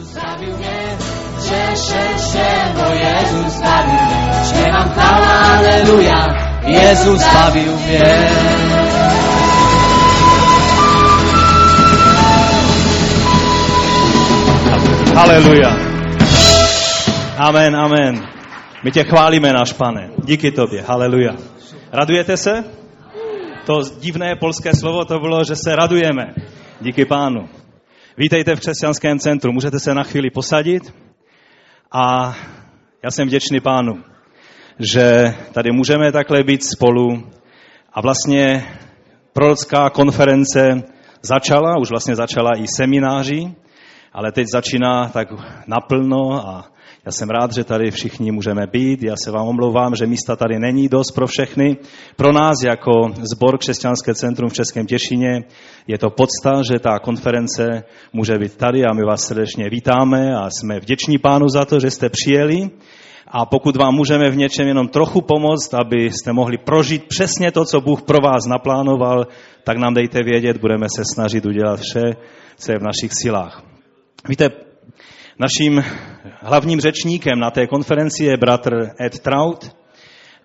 Zbawił bo Jezus. Amen, amen. My tě chválíme, náš pane. Díky tobě. Haleluja. Radujete se? To divné polské slovo to bylo, že se radujeme. Díky pánu. Vítejte v křesťanském centru. Můžete se na chvíli posadit. A já jsem vděčný pánu, že tady můžeme takhle být spolu. A vlastně prorocká konference začala, už vlastně začala i semináři, ale teď začíná tak naplno a já jsem rád, že tady všichni můžeme být. Já se vám omlouvám, že místa tady není dost pro všechny. Pro nás jako zbor Křesťanské centrum v Českém Těšině je to podsta, že ta konference může být tady a my vás srdečně vítáme a jsme vděční pánu za to, že jste přijeli. A pokud vám můžeme v něčem jenom trochu pomoct, abyste mohli prožít přesně to, co Bůh pro vás naplánoval, tak nám dejte vědět, budeme se snažit udělat vše, co je v našich silách. Víte, naším hlavním řečníkem na té konferenci je bratr Ed Trout.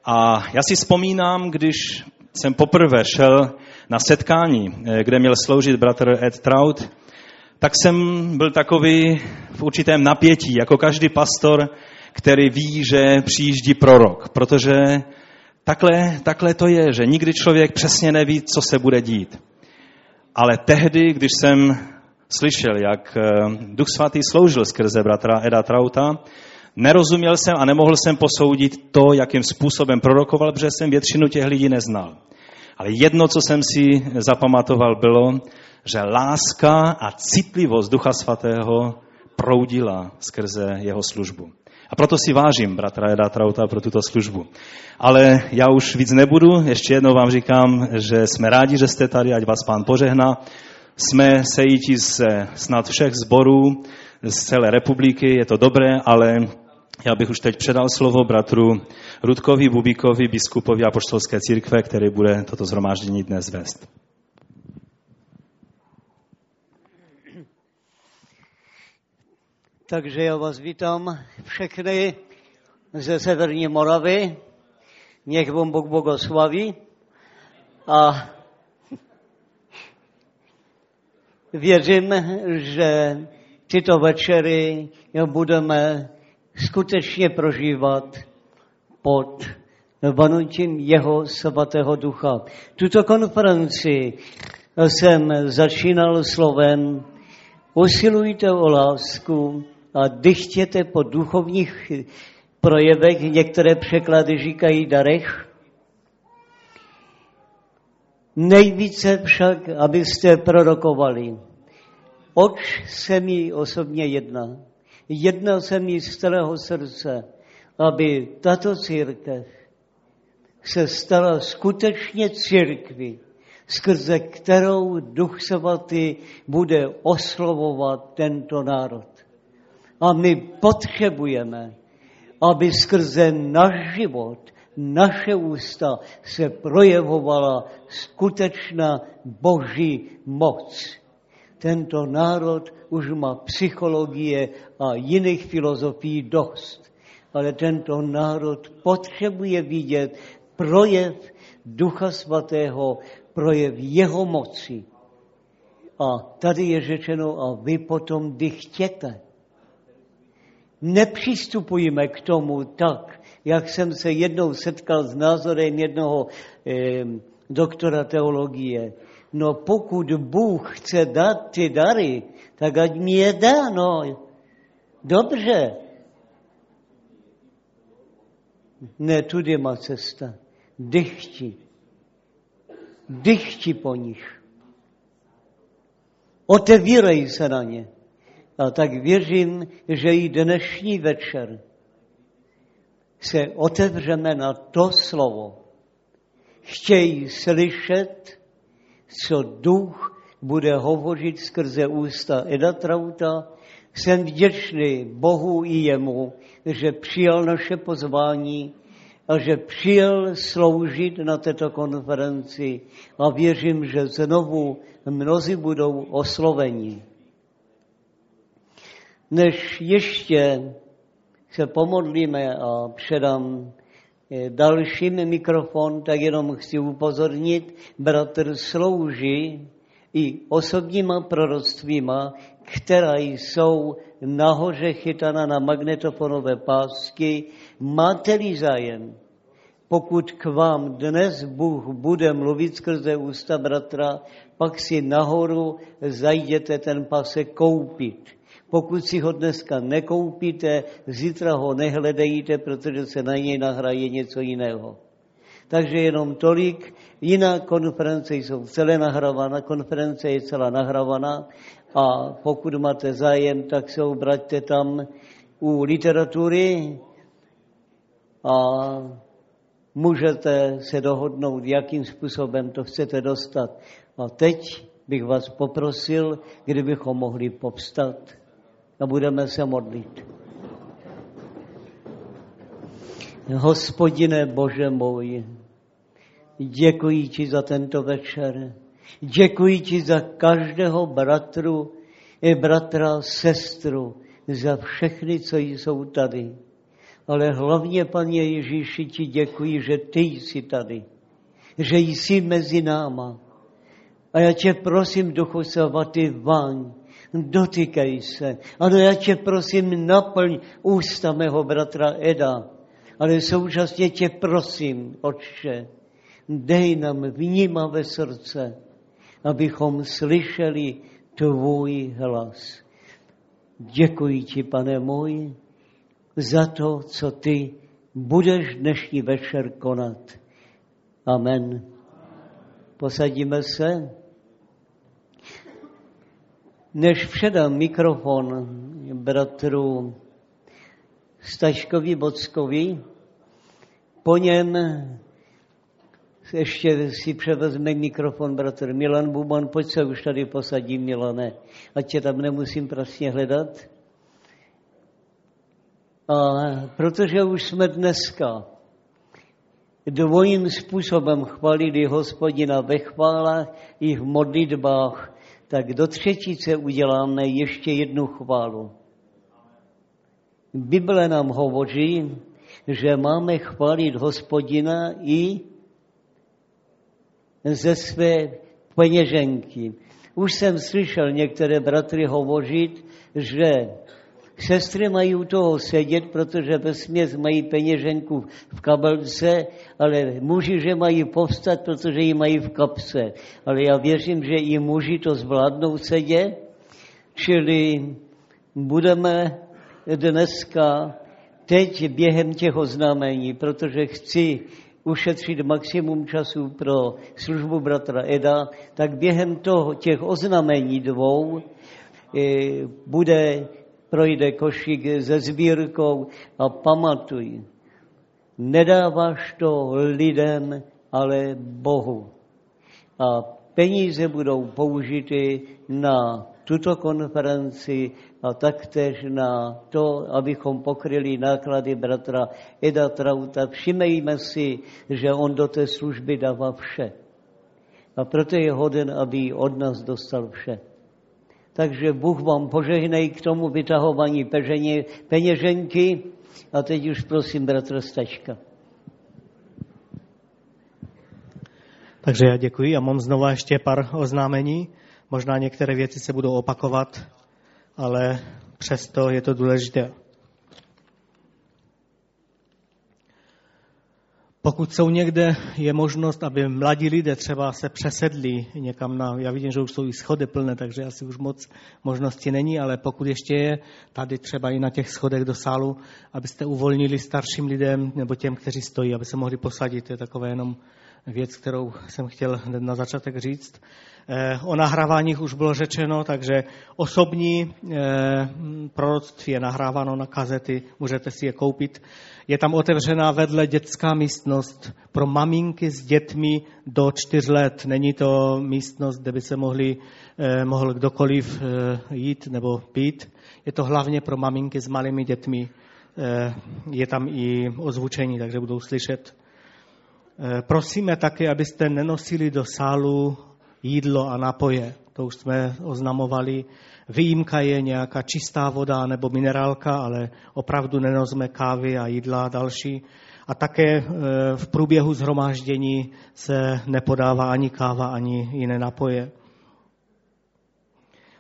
A já si vzpomínám, když jsem poprvé šel na setkání, eh, kde měl sloužit bratr Ed Trout, tak jsem byl takový v určitém napětí, jako každý pastor, který ví, že přijíždí prorok, protože takhle, takhle to je, že nikdy člověk přesně neví, co se bude dít. Ale tehdy, když jsem slyšel, jak eh, Duch Svatý sloužil skrze bratra Eda Trauta, nerozuměl jsem a nemohl jsem posoudit to, jakým způsobem prorokoval, protože jsem většinu těch lidí neznal. Ale jedno, co jsem si zapamatoval, bylo, že láska a citlivost Ducha Svatého proudila skrze jeho službu. A proto si vážím bratra Eda Trauta pro tuto službu. Ale já už víc nebudu, ještě jednou vám říkám, že jsme rádi, že jste tady, ať vás pán požehná jsme sejítí z snad všech zborů z celé republiky, je to dobré, ale já bych už teď předal slovo bratru Rudkovi Bubíkovi, biskupovi Apoštolské církve, který bude toto zhromáždění dnes vést. Takže já vás vítám všechny ze Severní Moravy. Něch vám Bůh bogoslaví. A Věřím, že tyto večery budeme skutečně prožívat pod vanutím jeho svatého ducha. Tuto konferenci jsem začínal slovem usilujte o lásku a dychtěte po duchovních projevech, některé překlady říkají darech, Nejvíce však, abyste prorokovali. Oč se mi osobně jedná? Jedná se mi z celého srdce, aby tato církev se stala skutečně církví, skrze kterou Duch Svatý bude oslovovat tento národ. A my potřebujeme, aby skrze náš život naše ústa se projevovala skutečná boží moc. Tento národ už má psychologie a jiných filozofií dost, ale tento národ potřebuje vidět projev Ducha Svatého, projev jeho moci. A tady je řečeno, a vy potom dychtěte. Nepřistupujeme k tomu tak, jak jsem se jednou setkal s názorem jednoho eh, doktora teologie. No pokud Bůh chce dát ty dary, tak ať mi je dá, no. Dobře. Ne, tudy má cesta. Dychti. Dychti po nich. Otevírej se na ně. A tak věřím, že i dnešní večer se otevřeme na to slovo. Chtějí slyšet, co duch bude hovořit skrze ústa Eda Trauta. Jsem vděčný Bohu i jemu, že přijal naše pozvání a že přijel sloužit na této konferenci a věřím, že znovu mnozí budou osloveni. Než ještě se pomodlíme a předám eh, dalším mikrofon, tak jenom chci upozornit, bratr slouží i osobníma proroctvíma, která jsou nahoře chytaná na magnetofonové pásky. Máte-li zájem, pokud k vám dnes Bůh bude mluvit skrze ústa bratra, pak si nahoru zajděte ten pasek koupit. Pokud si ho dneska nekoupíte, zítra ho nehledejte, protože se na něj nahraje něco jiného. Takže jenom tolik. Jiná konference jsou celé nahrávána, konference je celá nahrávána a pokud máte zájem, tak se obraťte tam u literatury a můžete se dohodnout, jakým způsobem to chcete dostat. A teď bych vás poprosil, kdybychom mohli povstat a budeme se modlit. Hospodine Bože můj, děkuji ti za tento večer. Děkuji ti za každého bratru, i bratra, sestru, za všechny, co jsou tady. Ale hlavně, paně Ježíši, ti děkuji, že ty jsi tady, že jsi mezi náma. A já tě prosím, Duchu Svatý, váň, dotýkej se. Ano, já tě prosím, naplň ústa mého bratra Eda, ale současně tě prosím, Otče, dej nám vnímavé srdce, abychom slyšeli tvůj hlas. Děkuji ti, pane můj, za to, co ty budeš dnešní večer konat. Amen. Posadíme se. Než předám mikrofon bratru Staškovi Bockovi, po něm ještě si převezme mikrofon bratr Milan Buban, pojď se už tady posadí Milane, ať tě tam nemusím prostě hledat. A protože už jsme dneska dvojím způsobem chválili hospodina ve chválách i v modlitbách, tak do třetice uděláme ještě jednu chválu. Bible nám hovoří, že máme chválit hospodina i ze své peněženky. Už jsem slyšel některé bratry hovořit, že sestry mají u toho sedět, protože ve směs mají peněženku v kabelce, ale muži, že mají povstat, protože ji mají v kapse. Ale já věřím, že i muži to zvládnou sedět, čili budeme dneska teď během těch oznámení, protože chci ušetřit maximum času pro službu bratra Eda, tak během toho, těch oznamení dvou e, bude, projde košík se sbírkou a pamatuj, nedáváš to lidem, ale Bohu. A peníze budou použity na tuto konferenci a taktéž na to, abychom pokryli náklady bratra Eda Trauta. Všimejme si, že on do té služby dává vše. A proto je hoden, aby od nás dostal vše. Takže Bůh vám požehnej k tomu vytahování peženě, peněženky. A teď už prosím bratra Stačka. Takže já děkuji a mám znovu ještě pár oznámení. Možná některé věci se budou opakovat, ale přesto je to důležité. Pokud jsou někde, je možnost, aby mladí lidé třeba se přesedli někam na, já vidím, že už jsou i schody plné, takže asi už moc možnosti není, ale pokud ještě je tady třeba i na těch schodech do sálu, abyste uvolnili starším lidem nebo těm, kteří stojí, aby se mohli posadit, je takové jenom věc, kterou jsem chtěl na začátek říct. Eh, o nahráváních už bylo řečeno, takže osobní eh, proroctví je nahráváno na kazety, můžete si je koupit. Je tam otevřená vedle dětská místnost pro maminky s dětmi do čtyř let. Není to místnost, kde by se mohli, eh, mohl kdokoliv jít nebo pít. Je to hlavně pro maminky s malými dětmi. Je tam i ozvučení, takže budou slyšet. Prosíme také, abyste nenosili do sálu jídlo a napoje. To už jsme oznamovali. Výjimka je nějaká čistá voda nebo minerálka, ale opravdu nenozme kávy a jídla a další. A také v průběhu zhromáždění se nepodává ani káva, ani jiné napoje.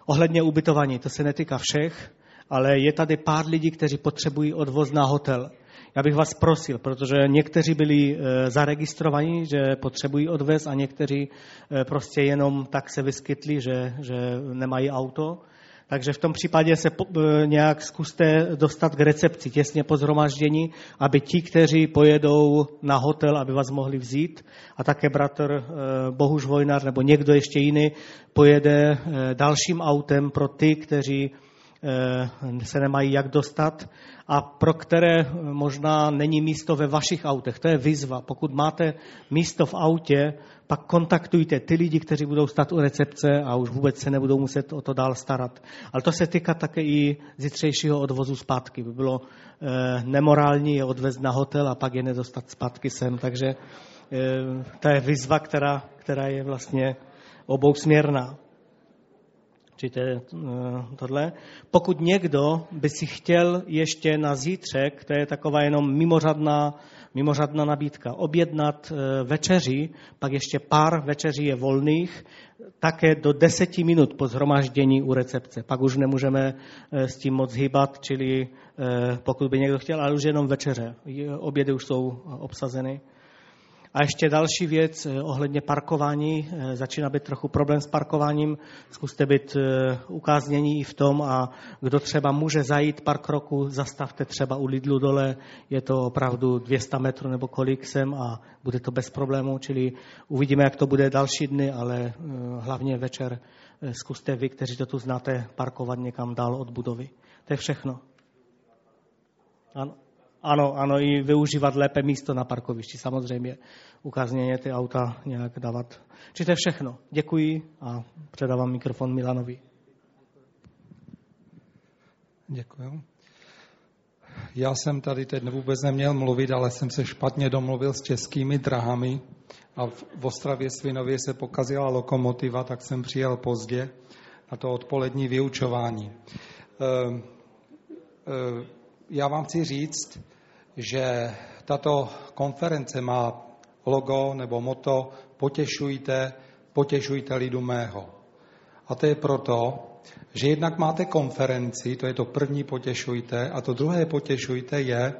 Ohledně ubytování, to se netýká všech, ale je tady pár lidí, kteří potřebují odvoz na hotel. Já bych vás prosil, protože někteří byli e, zaregistrovaní, že potřebují odvez a někteří e, prostě jenom tak se vyskytli, že, že nemají auto. Takže v tom případě se e, nějak zkuste dostat k recepci těsně po zhromaždění, aby ti, kteří pojedou na hotel, aby vás mohli vzít a také bratr Bohuž Vojnar nebo někdo ještě jiný pojede dalším autem pro ty, kteří se nemají jak dostat a pro které možná není místo ve vašich autech. To je výzva. Pokud máte místo v autě, pak kontaktujte ty lidi, kteří budou stát u recepce a už vůbec se nebudou muset o to dál starat. Ale to se týká také i zítřejšího odvozu zpátky. By bylo e, nemorální je odvést na hotel a pak je nedostat zpátky sem. Takže to je výzva, která, která je vlastně obousměrná. Čili eh, tohle. Pokud někdo by si chtěl ještě na zítřek, to je taková jenom mimořádná, mimořádná nabídka, objednat eh, večeři, pak ještě pár večeří je volných, také do deseti minut po zhromáždění u recepce. Pak už nemůžeme eh, s tím moc hýbat, čili pokud by někdo chtěl, ale už jenom večeře. Obědy už jsou obsazeny. A ještě další věc eh, ohledně parkování. Eh, začíná být trochu problém s parkováním. Zkuste být eh, ukáznění i v tom a kdo třeba může zajít pár kroků, zastavte třeba u Lidlu dole, je to opravdu 200 metrů nebo kolik sem a bude to bez problémů, čili uvidíme, jak to bude další dny, ale hlavně večer zkuste vy, kteří to tu znáte, parkovat někam dál od budovy. To je všechno. Ano. Ano, ano, i využívat lépe místo na parkovišti, samozřejmě. Ukázněně ty auta nějak dávat. Či to je všechno. Děkuji a předávám mikrofon Milanovi. Děkuji. Já jsem tady teď vůbec neměl mluvit, ale jsem se špatně domluvil s českými drahami a v Ostravě Svinově se pokazila lokomotiva, tak jsem přijel pozdě na to odpolední vyučování. Ehm, ehm, já vám chci říct, že tato konference má logo nebo moto potěšujte, potěšujte lidu mého. A to je proto, že jednak máte konferenci, to je to první potěšujte, a to druhé potěšujte je,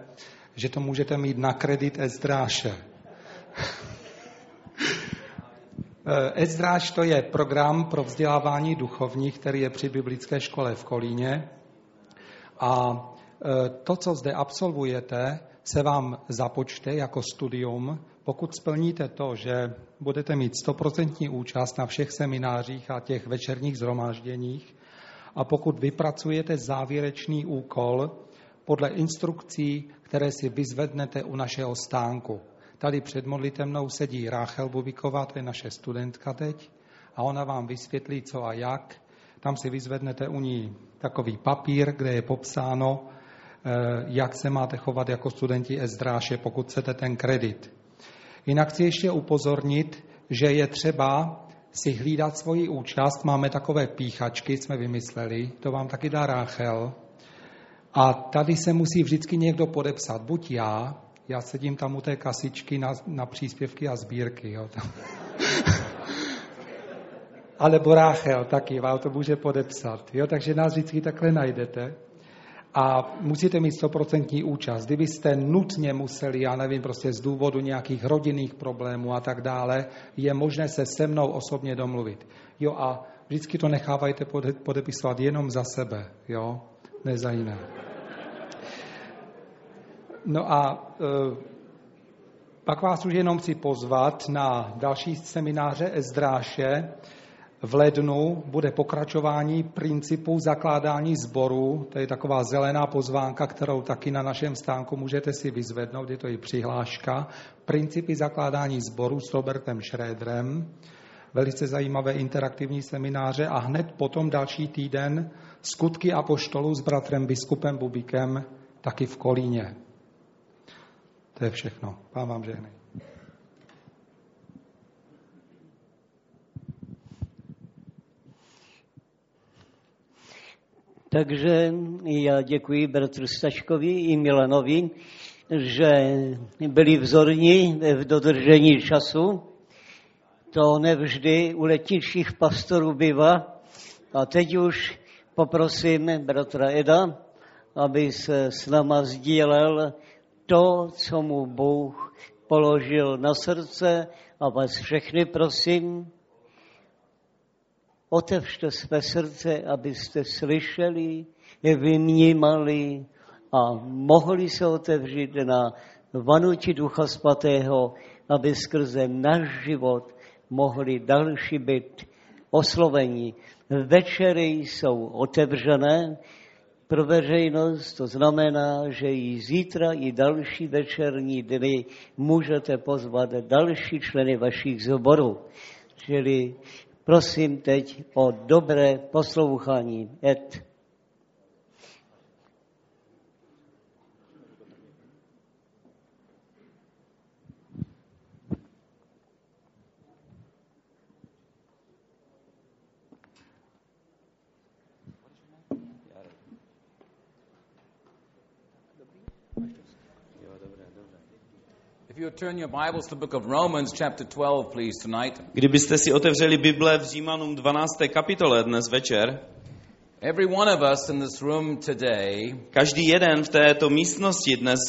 že to můžete mít na kredit Ezdráše. Ezdráš to je program pro vzdělávání duchovních, který je při biblické škole v Kolíně. A to, co zde absolvujete, se vám započte jako studium, pokud splníte to, že budete mít stoprocentní účast na všech seminářích a těch večerních zhromážděních a pokud vypracujete závěrečný úkol podle instrukcí, které si vyzvednete u našeho stánku. Tady před modlitevnou sedí Ráchel Bubiková, to je naše studentka teď, a ona vám vysvětlí, co a jak. Tam si vyzvednete u ní takový papír, kde je popsáno, Eh, jak se máte chovat jako studenti Ezdráše, pokud chcete ten kredit. Jinak chci ještě upozornit, že je třeba si hlídat svoji účast. Máme takové píchačky, jsme vymysleli, to vám taky dá Ráchel. A tady se musí vždycky někdo podepsat, buď já, já sedím tam u té kasičky na, na příspěvky a sbírky. Jo. Ale Ráchel taky vám to může podepsat. Jo. Takže nás vždycky takhle najdete a musíte mít stoprocentní účast. Kdybyste nutně museli, já nevím, prostě z důvodu nějakých rodinných problémů a tak dále, je možné se se mnou osobně domluvit. Jo a vždycky to nechávajte podepisovat jenom za sebe, jo, ne za jiné. No a e, pak vás už jenom chci pozvat na další semináře Ezdráše, v lednu bude pokračování principů zakládání sboru. To je taková zelená pozvánka, kterou taky na našem stánku můžete si vyzvednout, je to i přihláška. Principy zakládání sboru s Robertem Schröderem. Velice zajímavé interaktivní semináře a hned potom další týden skutky a poštolu s bratrem biskupem Bubikem taky v Kolíně. To je všechno. Pán vám žehnej. Takže já děkuji bratru Stačkovi i Milanovi, že byli vzorní v dodržení času. To nevždy u letničních pastorů bývá. A teď už poprosím bratra Eda, aby se s náma sdílel to, co mu Bůh položil na srdce a vás všechny prosím, otevřte své srdce, abyste slyšeli, vnímali a mohli se otevřít na vanutí Ducha Svatého, aby skrze náš život mohli další být oslovení. Večery jsou otevřené pro veřejnost, to znamená, že i zítra, i další večerní dny můžete pozvat další členy vašich zborů. Čili prosím teď o dobré poslouchání. Ed. If you turn your Bibles to the book of Romans, chapter 12, please, tonight. Kdybyste si otevřeli Bible v Římanům 12. kapitole dnes večer, Every one of us in this room today každý jeden v této místnosti dnes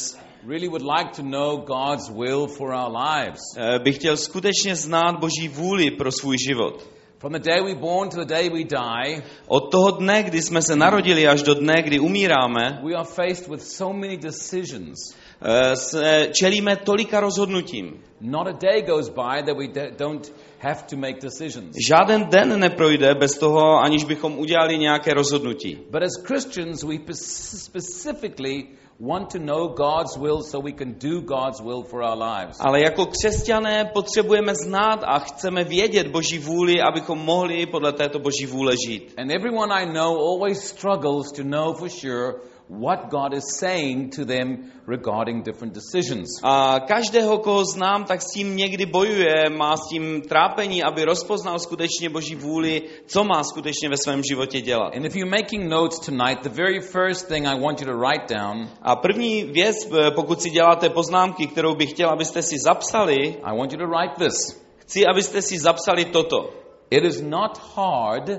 really would like to know God's will for our lives. eh, by chtěl skutečně znát Boží vůli pro svůj život. From the day we born to the day we die, Od toho dne, kdy jsme se narodili, až do dne, kdy umíráme, we are faced with so many decisions. eh, se čelíme tolika rozhodnutím. Not a day goes by that we don't have to make decisions. Žáden den neprojde bez toho, aniž bychom udělali nějaké rozhodnutí. But as Christians, we specifically want to know God's will so we can do God's will for our lives. Ale jako křesťané potřebujeme znát a chceme vědět Boží vůli, abychom mohli podle této Boží vůle žít. And everyone I know always struggles to know for sure what God is saying to them regarding different decisions. A každého, koho znám, tak s tím někdy bojuje, má s tím trápení, aby rozpoznal skutečně Boží vůli, co má skutečně ve svém životě dělat. And if you're making notes tonight, the very first thing I want you to write down, A první věc, eh, pokud si děláte poznámky, kterou bych chtěl, abyste si zapsali, I want you to write this. chci, abyste si zapsali toto. It is not hard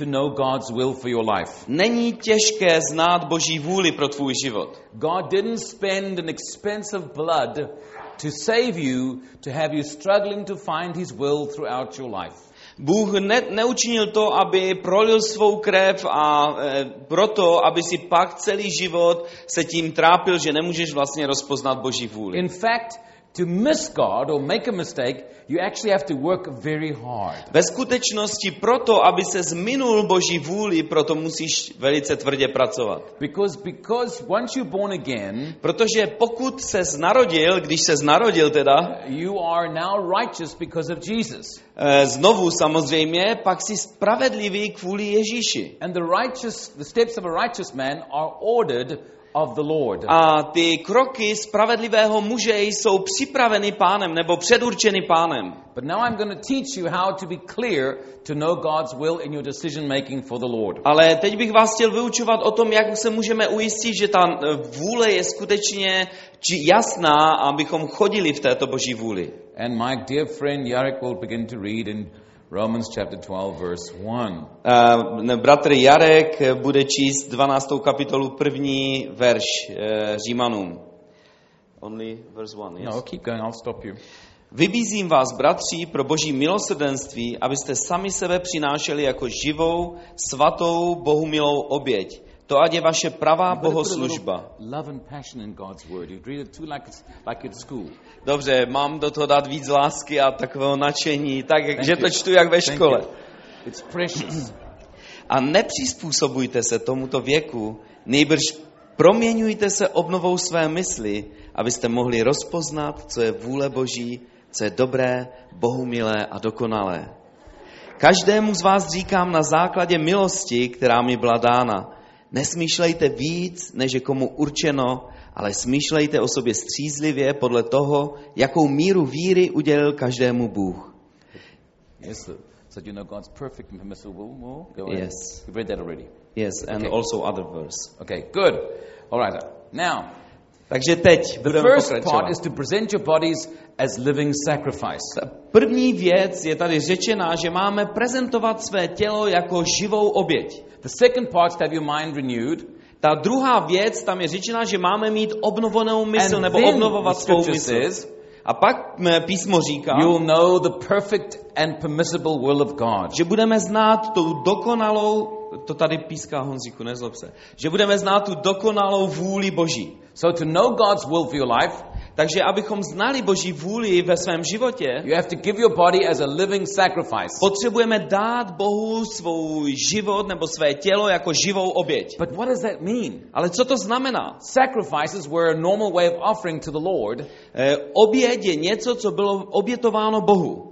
to know God's will for your life. Není těžké znát Boží vůli pro tvůj život. God didn't spend an expensive blood to save you, to have you struggling to find His will throughout your life. Bůh ne, neučinil to, aby prolil svou krev a e, proto, aby si pak celý život se tím trápil, že nemůžeš vlastně rozpoznat Boží vůli. In fact, to miss God or make a mistake, you actually have to work very hard. Ve skutečnosti proto, aby se zminul Boží vůli, proto musíš velice tvrdě pracovat. Because, because once you're born again, Protože pokud se narodil, když se narodil teda, you are now righteous because of Jesus. e, znovu samozřejmě, pak si spravedlivý kvůli Ježíši. And the righteous, the steps of a righteous man are ordered of the Lord. A ty kroky spravedlivého muže jsou připraveny pánem nebo předurčeny pánem. But now I'm going to teach you how to be clear to know God's will in your decision making for the Lord. Ale teď bych vás chtěl vyučovat o tom, jak se můžeme ujistit, že ta eh, vůle je skutečně či jasná, abychom chodili v této boží vůli. And my dear friend Yarek will begin to read in Romans chapter 12 verse 1. Uh, bratr Jarek eh, bude číst 12. kapitolu první verš uh, Římanům. Only verse one, yes? No, keep going, I'll stop you. Vybízím vás, bratři, pro boží milosrdenství, abyste sami sebe přinášeli jako živou, svatou, bohumilou oběť. To ať je vaše pravá bohoslužba. Dobře, mám do toho dát víc lásky a takového nadšení, tak Thank že you. to čtu jak ve škole. A nepřizpůsobujte se tomuto věku, nejbrž proměňujte se obnovou své mysli, abyste mohli rozpoznat, co je vůle Boží, co je dobré, bohumilé a dokonalé. Každému z vás říkám na základě milosti, která mi byla dána. Nesmýšlejte víc, než je komu určeno, ale smýšlejte o sobě střízlivě podle toho, jakou míru víry udělil každému Bůh. yes. So you know God's perfect and permissible will. Go ahead. Yes. You've read that already. Yes, and Okay. also other verse. Okay, good. All right. Now, Takže teď the budeme first pokračovat. part is to present your bodies as living sacrifice. Ta První věc je tady řečená, že máme prezentovat své tělo jako živou oběť. The second part to have your mind renewed. Ta druhá věc, tam je řečená, že máme mít obnovenou mysl And nebo obnovovat svou mysl. says, A pak písmo říká, You'll know the perfect and permissible will of God. že budeme znát tu dokonalou, to tady píská Honzíku, nezlob se, že budeme znát tu dokonalou vůli Boží. So to know God's will for your life, Takže abychom znali Boží vůli ve svém životě, you have to give your body as a living sacrifice. potřebujeme dát Bohu svou život nebo své tělo jako živou oběť. But what does that mean? Ale co to znamená? Sacrifices were a normal way of offering to the Lord, Eh, Oběť je něco, co bylo obětováno Bohu.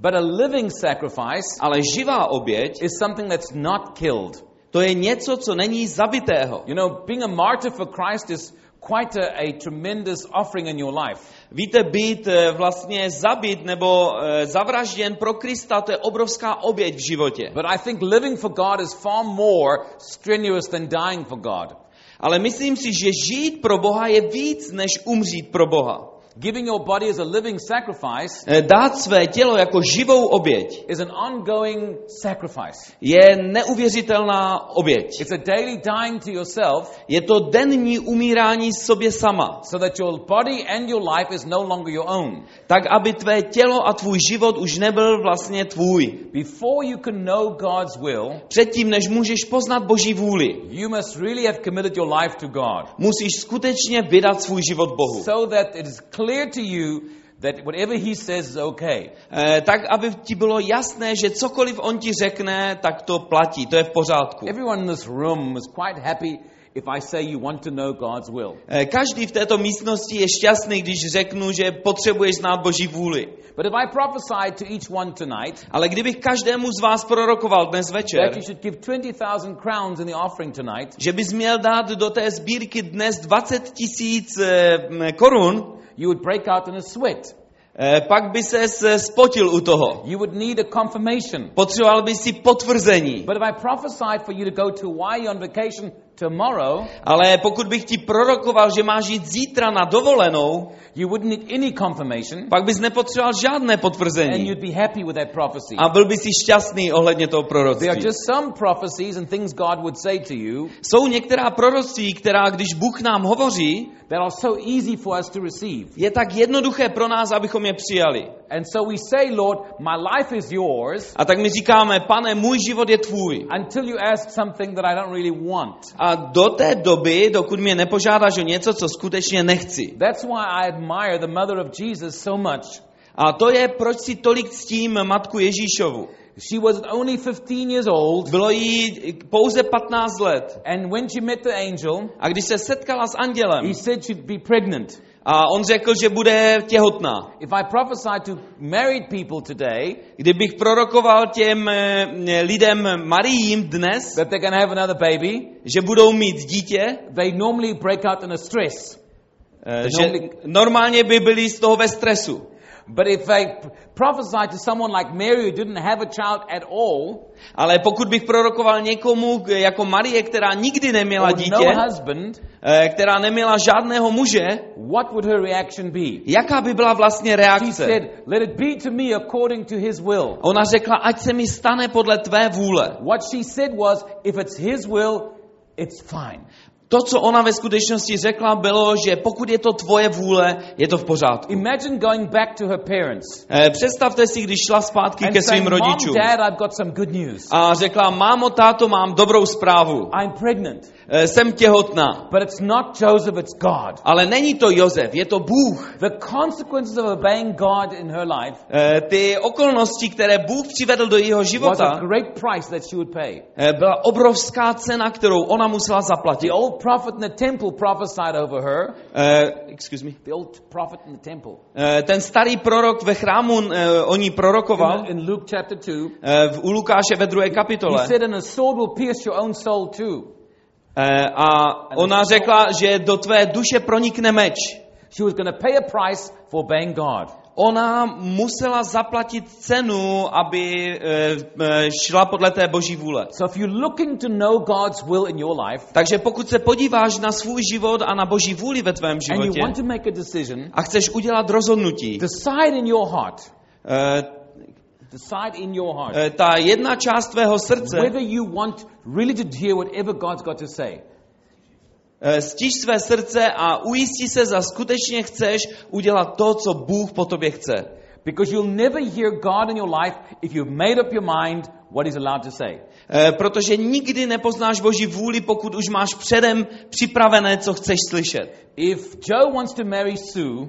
but a living sacrifice Ale živá oběť, is something that's not killed. to je něco, co není zabitého. You know, being a martyr for Christ is quite a, a tremendous offering in your life. Víte, být eh, vlastně zabit nebo eh, zavražděn pro Krista, to je obrovská oběť v životě. But I think living for God is far more strenuous than dying for God. Ale myslím si, že žít pro Boha je víc, než umřít pro Boha. Giving your body as a living sacrifice Eh, Dát své tělo jako živou oběť is an ongoing sacrifice. je neuvěřitelná oběť. It's a daily dying to yourself Je to denní umírání sobě sama, so that your body and your life is no longer your own. tak aby tvé tělo a tvůj život už nebyl vlastně tvůj. Before you can know God's will, Předtím, než můžeš poznat Boží vůli, you must really have committed your life to God musíš skutečně vydat svůj život Bohu. so that it is clear to you that whatever He says is okay. Eh, tak, aby ti bylo jasné, že cokoliv on ti řekne, tak to platí, to je v pořádku. Everyone in this room is quite happy if I say you want to know God's will. Eh, Každý v této místnosti je šťastný, když řeknu, že potřebuješ znát Boží vůli. But if I prophesy to each one tonight Ale kdybych každému z vás prorokoval dnes that večer, you should give 20,000 crowns in the offering tonight, že bys měl dát do té sbírky dnes 20 tisíc eh, korun, you would break out in a sweat. eh, pak by se spotil u toho. You would need a confirmation. Potřeboval by si potvrzení. But if I prophesied for you to go to Hawaii on vacation tomorrow, Ale pokud bych ti prorokoval, že máš jít zítra na dovolenou, you wouldn't need any confirmation pak bys nepotřeboval žádné and potvrzení. you'd be happy with that prophecy. A byl by si šťastný ohledně toho There proroctví. are just some prophecies and things God would say to you Jsou některá proroctví, která když Bůh nám hovoří, that are so easy for us to receive. je tak jednoduché pro nás, abychom je přijali. And so we say, Lord, my life is yours A tak my říkáme, pane, můj život je tvůj. until you ask something that I don't really want. A do té doby, dokud mě nepožádáš o něco, co skutečně nechci. That's why I admire the mother of Jesus so much. A to je, proč si tolik ctím matku Ježíšovu. She was only 15 years old, Bylo jí pouze 15 let. and when she met the angel, A když se setkala s andělem, he said she'd be pregnant. A on řekl, že bude těhotná. If I prophesy to married people today Kdybych prorokoval těm eh, lidem Mariím dnes, that going to have another baby, že budou mít dítě, they normally break out in a stress. eh, že normálně by byli z toho ve stresu. But if I p- prophesy to someone like Mary who didn't have a child at all, Ale pokud bych prorokoval někomu jako Marie, která nikdy neměla or dítě, no husband, eh, která neměla žádného muže, what would her reaction be? jaká by byla vlastně She reakce? said, Let it be to me according to his will. Ona řekla, ať se mi stane podle tvé vůle. What she said was, If it's his will, it's fine. To, co ona ve skutečnosti řekla, bylo, že pokud je to tvoje vůle, je to v pořádku. Imagine going back to her parents Eh, Představte si, když šla zpátky ke svým Mom, rodičům Dad, I've got some good news. a řekla, mámo, táto, mám dobrou zprávu. I'm pregnant. Eh, Jsem těhotná. But it's not Joseph, it's God. Ale není to Jozef, je to Bůh. The consequences of obeying God in her life Eh, Ty okolnosti, které Bůh přivedl do jejího was života, a great price that she would pay. byla obrovská cena, kterou ona musela zaplatit. The old prophet in the temple prophesied over her. Eh, excuse me. The old prophet in the temple. Eh, Ten starý prorok ve chrámu eh, o ní prorokoval In, in Luke chapter 2, eh, v, u Lukáše ve druhé he kapitole. said, And a sword will pierce your own soul too. Eh, A ona řekla, že do tvé duše pronikne meč. She was going to pay a price for obeying God. Ona musela zaplatit cenu, aby eh, eh, šla podle té boží vůle. So if you're looking to know God's will in your life Takže pokud se podíváš na svůj život a na boží vůli ve tvém and you životě want to make a decision, a chceš udělat rozhodnutí, decide in your heart, eh, decide in your heart ta jedna část tvého srdce, whether you want really to hear whatever God's got to say. Eh, stíž své srdce a ujistí se, za skutečně chceš udělat to, co Bůh po tobě chce. Because you'll never hear God in your life if you've made up your mind what He's allowed to say. Eh, Protože nikdy nepoznáš Boží vůli, pokud už máš předem připravené, co chceš slyšet. If Joe wants to marry Sue,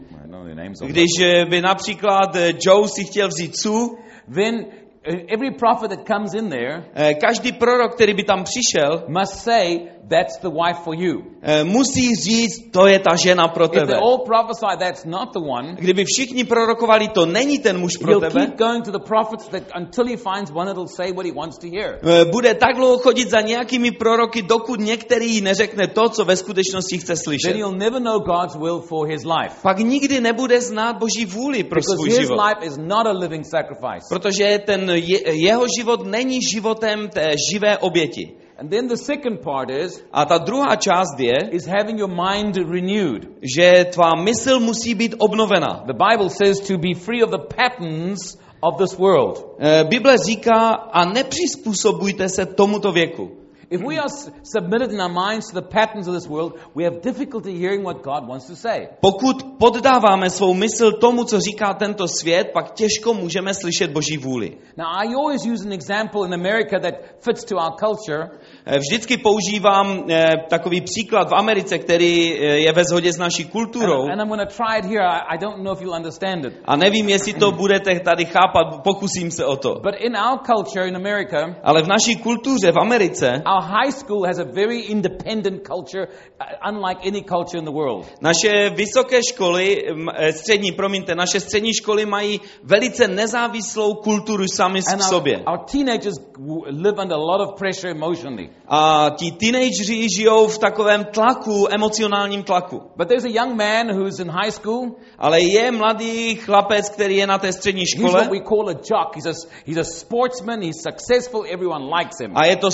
Když eh, by například Joe si chtěl vzít Sue, then every prophet that comes in there eh, každý prorok, který by tam přišel, must say, that's the wife for you. eh, musí říct, to je ta žena pro If they tebe. all prophesy that's not the one, Kdyby všichni prorokovali, to není ten muž pro he'll tebe, keep going to the prophets that, until he finds one that'll say what he wants to hear. bude tak dlouho chodit za nějakými proroky, dokud některý neřekne to, co ve skutečnosti chce Then slyšet. he'll never know God's will for his life. Pak nikdy nebude znát Boží vůli pro Because svůj his život. life is not a living sacrifice. Protože ten jeho život není životem té živé oběti. And then the second part is, A ta druhá část je, is having your mind renewed. že tvá mysl musí být obnovena. The Bible says to be free of the patterns of this world. Eh, Bible říká, a nepřizpůsobujte se tomuto věku. If we are submitted in our minds to the patterns of this world, we have difficulty hearing what God wants to say. Pokud poddáváme svou mysl tomu, co říká tento svět, pak těžko můžeme slyšet Boží vůli. Now, I always use an example in America that fits to our culture. Eh, Vždycky používám eh, takový příklad v Americe, který eh, je ve shodě s naší kulturou. And, and I'm going to try it here. I, I don't know if you'll understand it. A nevím, jestli to budete tady chápat, pokusím se o to. But in our culture in America, Ale v naší kultuře v Americe our high school has a very independent culture, uh, unlike any culture in the world. Naše vysoké školy, eh, střední, promiňte, naše střední školy mají velice nezávislou kulturu sami v our, sobě. our teenagers w- live under a lot of pressure emotionally. A ti teenageři žijou v takovém tlaku, emocionálním tlaku. But there's a young man who's in high school. Ale je mladý chlapec, který je na té střední He's škole what we call a jock. He's a, he's a sportsman. He's successful. Everyone likes him. a je to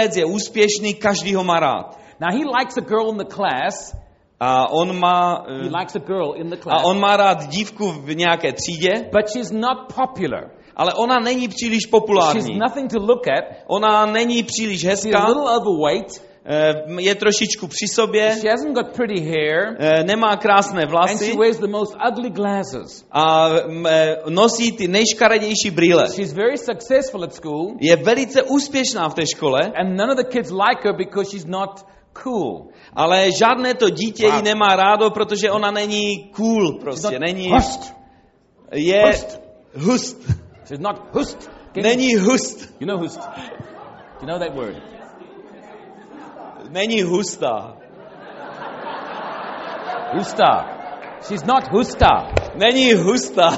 sportovec, je úspěšný, každý ho má rád. Now he likes a girl in the class. A on má, He eh, likes a girl in the a class. on má rád dívku v nějaké třídě, But she's not popular. ale ona není příliš She's populární. nothing to look at. Ona není příliš She's a hezká, little overweight. Eh, je trošičku při sobě, She hasn't got pretty hair. eh, nemá krásné And vlasy she wears the most ugly glasses. a mm, eh, nosí ty nejškaredější brýle. She's very successful at school. Je velice úspěšná v té škole, And none of the kids like her because she's not cool. ale žádné to dítě ji nemá rádo, protože ona není cool prostě, není, hust. je Hust. hust, She's not hust. Can není hust, You know hust. You know that word. Není hustá, Husta. She's not husta. není hustá,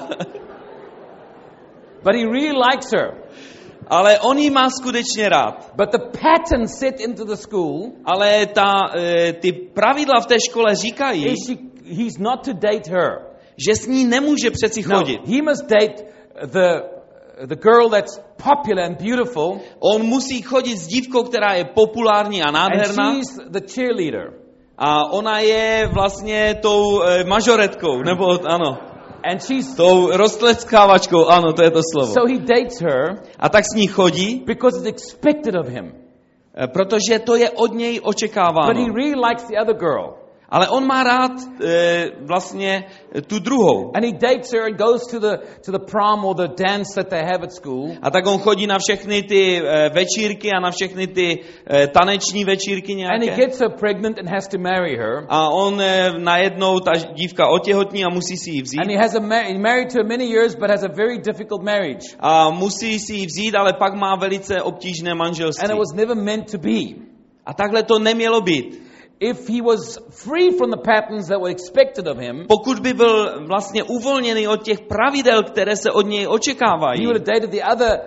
But he really likes her. ale on ji má skutečně rád. But the pattern set into the school Ale ta, eh, ty pravidla v té škole říkají, is she, he's not to date her. že s ní nemůže přeci No, chodit. he must date the, the girl that's popular and beautiful, On musí chodit s dívkou, která je populární a and nádherná she's the cheerleader. a ona je vlastně tou eh, mažoretkou, nebo ano, And she's tou rostleckávačkou, ano, to je to slovo. so he dates her A tak s ní chodí, because it's expected of him. eh, protože to je od něj But he očekáváno. really likes the other girl. Ale on má rád eh, vlastně tu druhou. And he dates her and goes to the to the prom or the dance that they have at school. A tak on chodí na všechny ty eh, večírky a na všechny ty eh, taneční večírky And he nějaké. gets her pregnant and has to marry her. A on eh, najednou, ta dívka otěhotní a musí si ji vzít. And he has a ma- he married her many years, but has a very difficult marriage. A musí si ji vzít, ale pak má velice obtížné manželství. And it was never meant to be. A takhle to nemělo být. If he was free from the patterns that were expected of him, Pokud by byl vlastně uvolněný od těch pravidel, které se od něj he očekávají, would have dated the other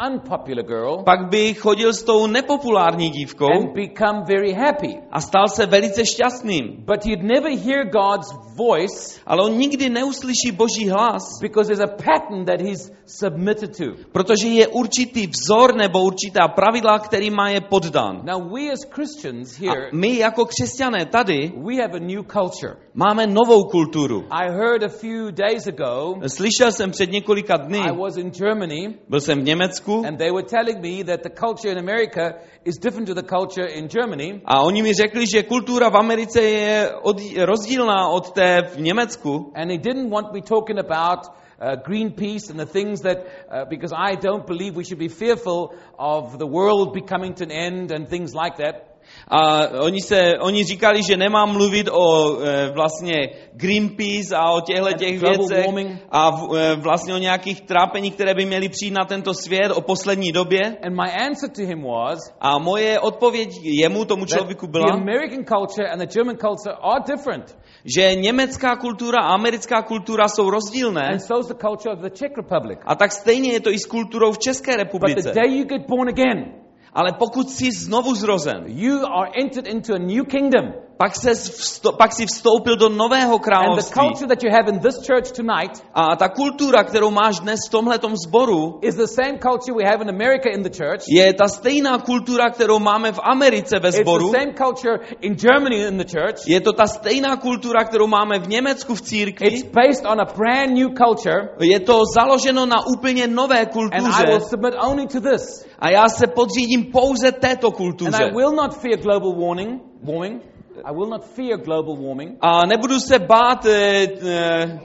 unpopular girl pak by chodil s tou nepopulární dívkou and become very happy. a stal se velice šťastným. But you'd never hear God's voice Ale on nikdy neuslyší boží hlas, because there's a pattern that he's submitted to. protože je určitý vzor nebo určitá pravidla, který má je poddán. Now, we as Christians A here, my jako křesťané tady we have a new culture. máme novou kulturu. I heard a few days ago, Slyšel jsem před několika dny, I was in Germany, byl jsem v Německu and they were telling me that the culture in America is different to the culture in Germany. a oni mi řekli, že kultura v Americe je od, rozdílná od té v Německu. And he didn't want me talking about uh, Greenpeace and the things that, uh, because I don't believe we should be fearful of the world becoming to an end and things like that. A oni, se, oni říkali, že nemám mluvit o e, vlastně Greenpeace a o těchto těch věcech a v, e, vlastně o nějakých trápení, které by měly přijít na tento svět o poslední době. And my answer to him was A moje odpověď jemu, tomu člověku the byla, American culture and the German culture are different. že německá kultura a americká kultura jsou rozdílné And so is the culture of the Czech Republic. a tak stejně je to i s kulturou v České But the republice. day you get born again, Ale pokud jsi znovu zrozen, you are entered into a new kingdom. Pak, se vsto, pak si vstoupil do nového And the království. culture that you have in this church tonight A ta kultura, kterou máš dnes v tomhletom sboru, is the same culture we have in America in the church. je ta stejná kultura, kterou máme v Americe ve It's sboru. the same culture in Germany in the church. Je to ta stejná kultura, kterou máme v Německu v It's církvi. based on a brand new culture. Je to založeno na úplně nové And I will kultuře. submit only to this. A já se podřídím pouze této And kultuře. I will not fear global warming. Warming. I will not fear global warming. A nebudu se bát e, e,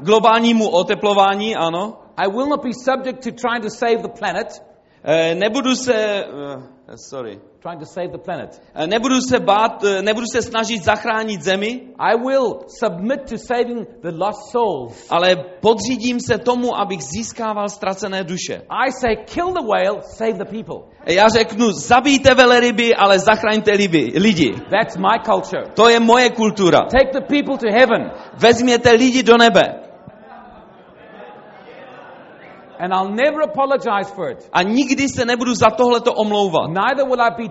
globálnímu oteplování, ano. I will not be subject to trying to save the planet. E, nebudu se... sorry. Trying to save the planet. E, Nebudu se bát, e, nebudu se snažit zachránit zemi, I will submit to saving the lost souls. ale podřídím se tomu, abych získával ztracené duše. I say, kill the whale, save the people. Já řeknu, zabijte veleryby, ale zachraňte liby, lidi. That's my culture. To je moje kultura. Take the people to heaven, Vezměte lidi do nebe. And I'll never apologize for it. A nikdy se nebudu za tohleto omlouvat. Neither will I be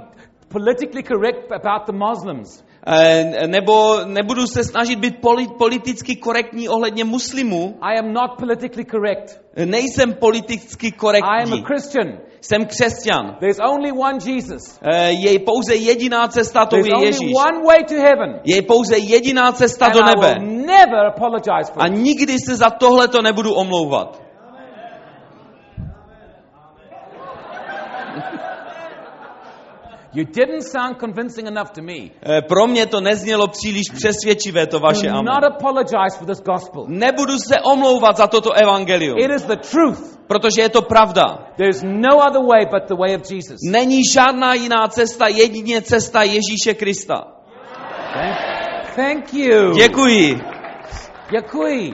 politically correct about the Muslims. E, nebo nebudu se snažit být poli, politicky korektní ohledně muslimů. I am not politically correct. Nejsem politicky I am a korektní. Christian. Jsem křesťan. There's only one Jesus. E, je pouze jediná cesta, to There's je only Ježíš. one way to heaven. Je pouze jediná cesta And do I nebe. will never apologize for A nikdy se za tohleto nebudu omlouvat. You didn't sound convincing enough to me. E, Pro mě to neznělo příliš přesvědčivé, to vaše Do amen. not apologize for this gospel. Nebudu se omlouvat za toto evangelium, It is the truth. protože je to pravda. There's no other way but the way of Jesus. Není žádná jiná cesta, jedině cesta Ježíše Krista. Thank, thank you. Děkuji. Yakui.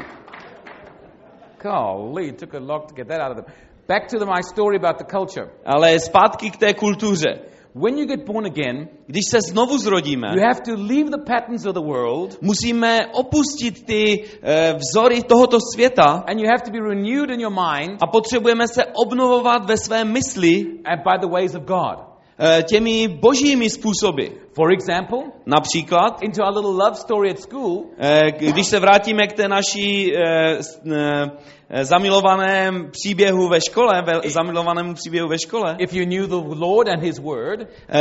Golly, it took a lot to get that out of them. Back to the, my story about the culture. Ale zpátky k té kultuře. When you get born again, Když se znovu zrodíme, you have to leave the patterns of the world musíme opustit ty e, vzory tohoto světa and you have to be renewed in your mind a potřebujeme se obnovovat ve své mysli and by the ways of God. E, těmi božími způsoby. For example, Například, into our little love story at school, e, když se vrátíme k té naší e, s- e, zamilovaném příběhu ve škole, ve, zamilovanému příběhu ve škole, if you knew the Lord and His Word,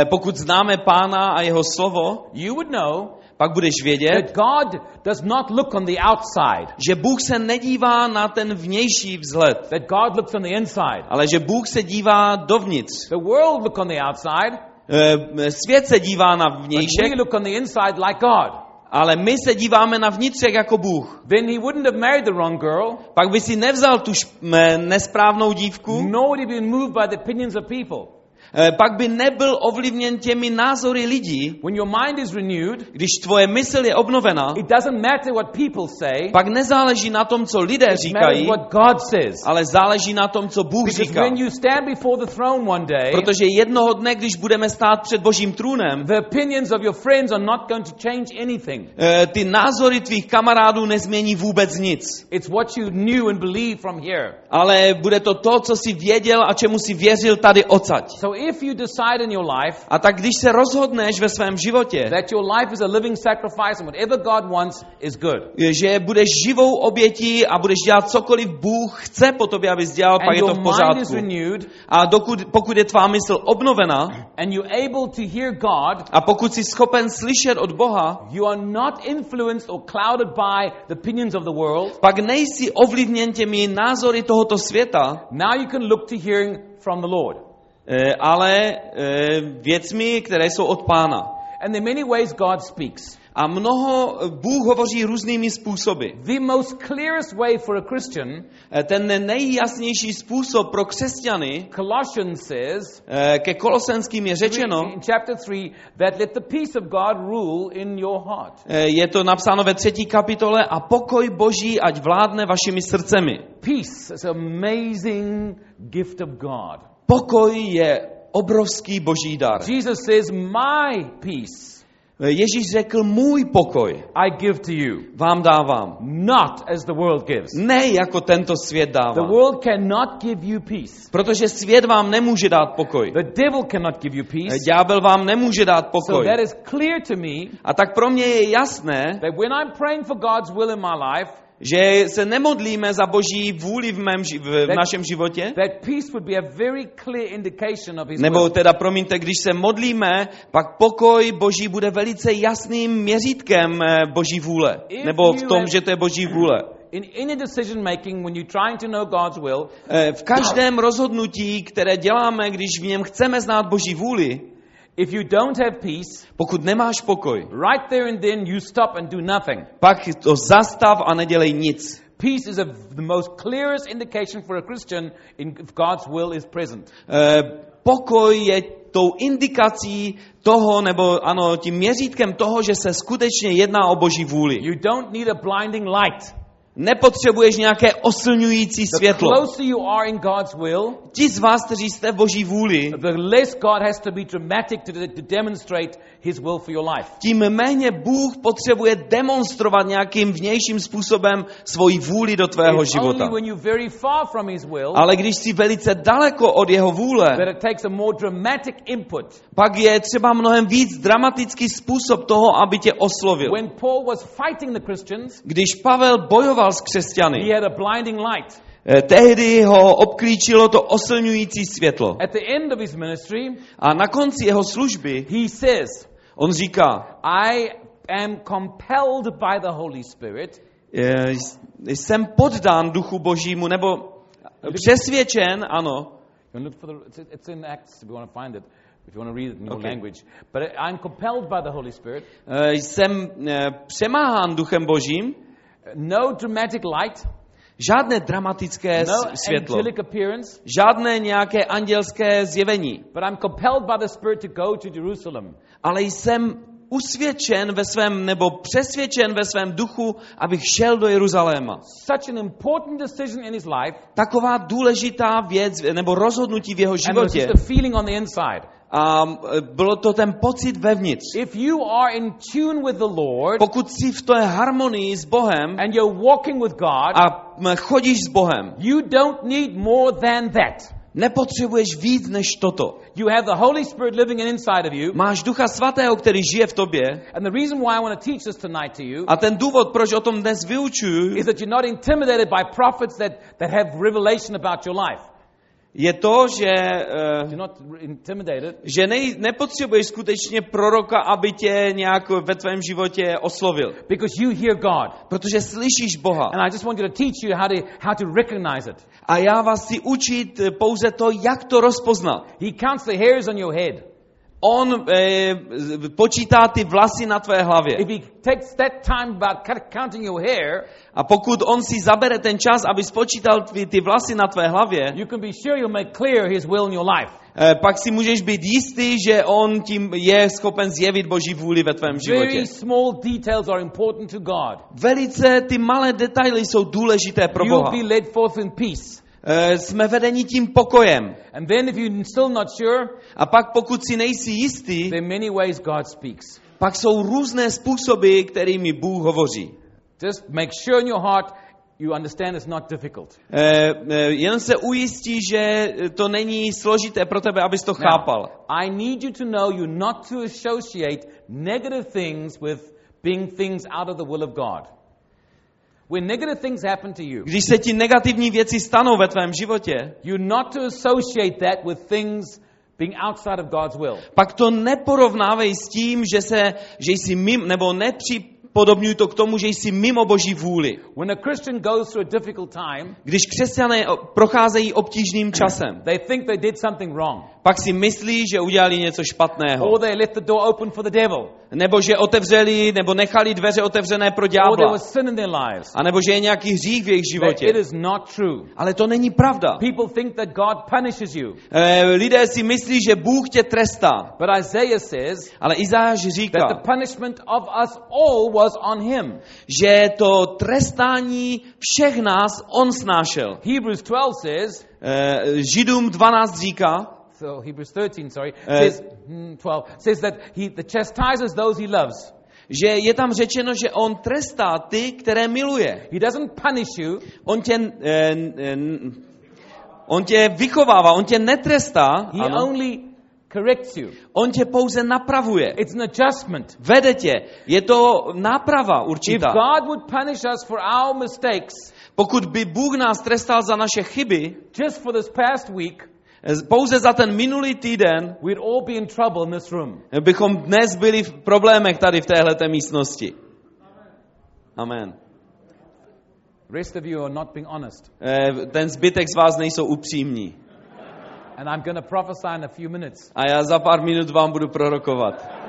pokud známe pána a jeho slovo, you would know pak budeš vědět, that God does not look on the outside, že Bůh se nedívá na ten vnější vzhled, that God looks on the inside. ale že Bůh se dívá dovnitř. The world look on the outside, E, Svět se dívá na but vnějšek, we look on the inside like God. ale my se díváme na vnitřek jako Bůh. Then he wouldn't have married the wrong girl, Pak by si nevzal tu m, nesprávnou dívku nor would he been moved by the opinions of people. Eh, pak by nebyl ovlivněn těmi názory lidí, When your mind is renewed, když tvoje mysl je obnovena, it doesn't matter what people say, pak nezáleží na tom, co lidé it říkají, what God says. ale záleží na tom, co Bůh Because říká. when you stand before the throne one day, Protože jednoho dne, když budeme stát před Božím trůnem, the opinions of your friends are not going to change anything. eh, ty názory tvých kamarádů nezmění vůbec nic. It's what you knew and believed from here. Ale bude to to, co jsi věděl a čemu jsi věřil tady odsaď. So if you decide in your life A tak když se rozhodneš ve svém životě, that your life is a living sacrifice and whatever God wants is good, že budeš živou obětí a budeš dělat cokoliv Bůh chce po tobě, abys dělal, pak je to v pořádku. renewed, A dokud, pokud je tvá mysl obnovena and you're able to hear God, a pokud jsi schopen slyšet od Boha, you are not influenced or clouded by the opinions of the world. pak nejsi ovlivněn těmi názory tohoto světa, Now you can look to hearing from the Lord. Eh, ale eh, věcmi, které jsou od Pána. And are many ways God speaks. A mnoho Bůh hovoří různými způsoby. The most clearest way for a Christian, Eh, Ten nejjasnější způsob pro křesťany, Colossians says, eh, ke kolosenským je řečeno, in chapter 3, that let the peace of God rule in your heart. eh, je to napsáno ve třetí kapitole, a pokoj Boží ať vládne vašimi srdcemi. Peace is an amazing gift of God. Pokoj je obrovský boží dar. Jesus says, My peace Eh, Ježíš řekl, můj pokoj I give to you, vám dávám. not as the world gives. Ne jako tento svět The dává. world cannot give you peace. Protože svět vám nemůže dát pokoj. The devil cannot give you Eh, peace. Ďábel vám nemůže dát So pokoj. that is clear to me A tak pro mě je jasné, that when I'm praying for God's will in my life, že se nemodlíme za boží vůli v, mém, v, našem životě, nebo teda, promiňte, když se modlíme, pak pokoj boží bude velice jasným měřítkem eh, boží vůle. Nebo v tom, že to je boží vůle. In any decision making, when you're trying to know God's will, Eh, V každém rozhodnutí, které děláme, když v něm chceme znát boží vůli, if you don't have peace, pokud nemáš pokoj, right there and then you stop and do nothing. pak to zastav a nedělej nic. Peace is a, the most clearest indication for a Christian in, if God's will is present. Eh, Pokoj je tou indikací toho, nebo ano, tím měřítkem toho, že se skutečně jedná o boží vůli. You don't need a blinding light. Nepotřebuješ nějaké oslňující světlo. Ti z vás, kteří jste v boží vůli, the less God has to be dramatic to, to demonstrate His will for your life. tím méně Bůh potřebuje demonstrovat nějakým vnějším způsobem svoji vůli do tvého It's života. only when you're very far from His will Ale když jsi velice daleko od jeho vůle, that it takes a more dramatic input. pak je třeba mnohem víc dramatický způsob toho, aby tě oslovil. When Paul was fighting the Christians, Když Pavel bojoval s he křesťany, had a blinding light. Eh, tehdy ho obklíčilo to oslňující světlo. At the end of his ministry, A na konci jeho služby he says, on říká, I am compelled by the Holy Spirit jsem poddán duchu božímu, nebo přesvědčen, ano, it's, in Acts if you want to find it, if you want to read it in your Okay. language. But I'm compelled by the Holy Spirit. eh, jsem eh, přemáhán duchem božím, No dramatic light, žádné dramatické no světlo, žádné nějaké andělské zjevení, but I'm compelled by the Spirit to go to Jerusalem. ale jsem usvědčen ve svém, nebo přesvědčen ve svém duchu, abych šel do Jeruzaléma. Such an important decision in his life, Taková důležitá věc, nebo rozhodnutí v jeho and it was životě. just a feeling on the inside. A bylo to ten pocit vevnitř. If you are in tune with the Lord Pokud jsi v té harmonii s Bohem and you're walking with God, a chodíš s Bohem, you don't need more than that. nepotřebuješ víc než toto. You have the Holy Spirit living inside of you. Máš Ducha Svatého, který žije v tobě And the reason why I want to teach this tonight to you a ten důvod, proč o tom dnes vyučuju, is that you're not intimidated by prophets that, that have revelation about your life. Je to, že, eh, že nej, nepotřebuješ skutečně proroka, aby tě nějak ve tvém životě oslovil. because you hear God. Protože slyšíš Boha. And I just want to teach you how to, how to recognize it. A já vás chci učit pouze to, jak to rozpoznat. He counts the hairs on your head. On eh, z- počítá ty vlasy na tvé hlavě. If he takes that time about counting your hair, A pokud on si zabere ten čas, aby spočítal ty, ty vlasy na tvé hlavě, you can be sure he'll make clear his will in your life. eh, pak si můžeš být jistý, že on tím je schopen zjevit Boží vůli ve tvém životě. Very small details are important to God. Velice ty malé detaily jsou důležité pro You'll Boha. be led forth in peace. Eh, Jsme vedeni tím pokojem. And then if you're still not sure, A pak pokud si nejsi jistý, there are many ways God speaks. pak jsou různé způsoby, kterými Bůh hovoří. Just make sure in your heart you understand it's not difficult. Eh, eh, Jen se ujistí, že to není složité pro tebe, abys to chápal. I need you to know you not to associate negative things with being things out of the will of God. When negative things happen to you, Když se ti negativní věci stanou ve tvém životě, you're not to associate that with things being outside of God's will. pak to neporovnávej s tím, že, se, že jsi mimo, nebo nepřipodobňuj to k tomu, že jsi mimo Boží vůli. When a Christian goes through a difficult time, Když křesťané procházejí obtížným časem, they think they did something wrong. Pak si myslí, že udělali něco špatného. Or they left the door open for the devil. Nebo že otevřeli, nebo nechali dveře otevřené pro Or there ďábla. was sin in their lives. A nebo že je nějaký hřích v jejich That životě. it is not true. Ale to není pravda. People think that God punishes you. Eh, lidé si myslí, že Bůh tě trestá. But Isaiah says Ale Izáš that říká, the punishment of us all was on him. že to trestání všech nás on snášel. Hebrews 12 says, Eh, Židům 12 říká, so Hebrews 13, sorry, Uh, says, hmm, 12, says that he the chastises those he loves. že je tam řečeno, že on trestá ty, které miluje. He doesn't punish you, On tě, eh, eh, on tě vychovává, on tě netrestá, he ano. only corrects you. on tě pouze napravuje. It's an adjustment. Vede tě. Je to náprava If určitá. God would punish us for our mistakes Pokud by Bůh nás trestal za naše chyby, just for this past week, eh, pouze za ten minulý týden, we'd all be in trouble in this room. bychom dnes byli v problémech tady v téhleté místnosti. Amen. rest of you are not being honest. Eh, Ten zbytek z vás nejsou upřímní. And I'm going to prophesy in a few minutes. A já za pár minut vám budu prorokovat.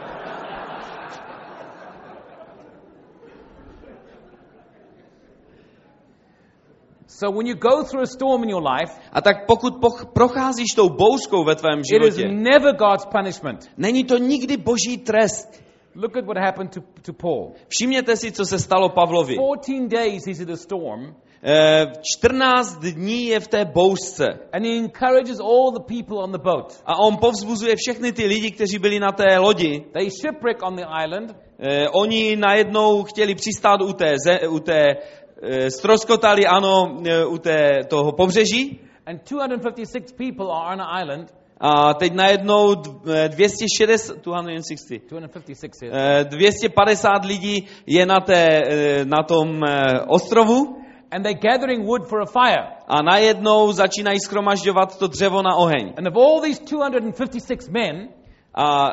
So when you go through a storm in your life, A tak pokud poch- procházíš tou bouřkou ve tvém it is životě, never God's punishment. není to nikdy boží trest. Look at what happened to, to Paul. Všimněte si, co se stalo Pavlovi. 14 days he's in a storm, Eh, 14 dní je v té bouřce. and he encourages all the people on the boat. A on povzbuzuje všechny ty lidi, kteří byli na té lodi. They shipwreck on the island, Eh, oni najednou chtěli přistát u té, ze, u té eh, stroskotali, ano, eh, u té, toho pobřeží. and 256 people are on an island. A teď najednou d- eh, 260, 260, 256 here. eh, 250 lidí je na, té, eh, na tom eh, ostrovu And they're gathering wood for a fire. a najednou začínají schromažďovat to dřevo na oheň. And of all these 256 men, A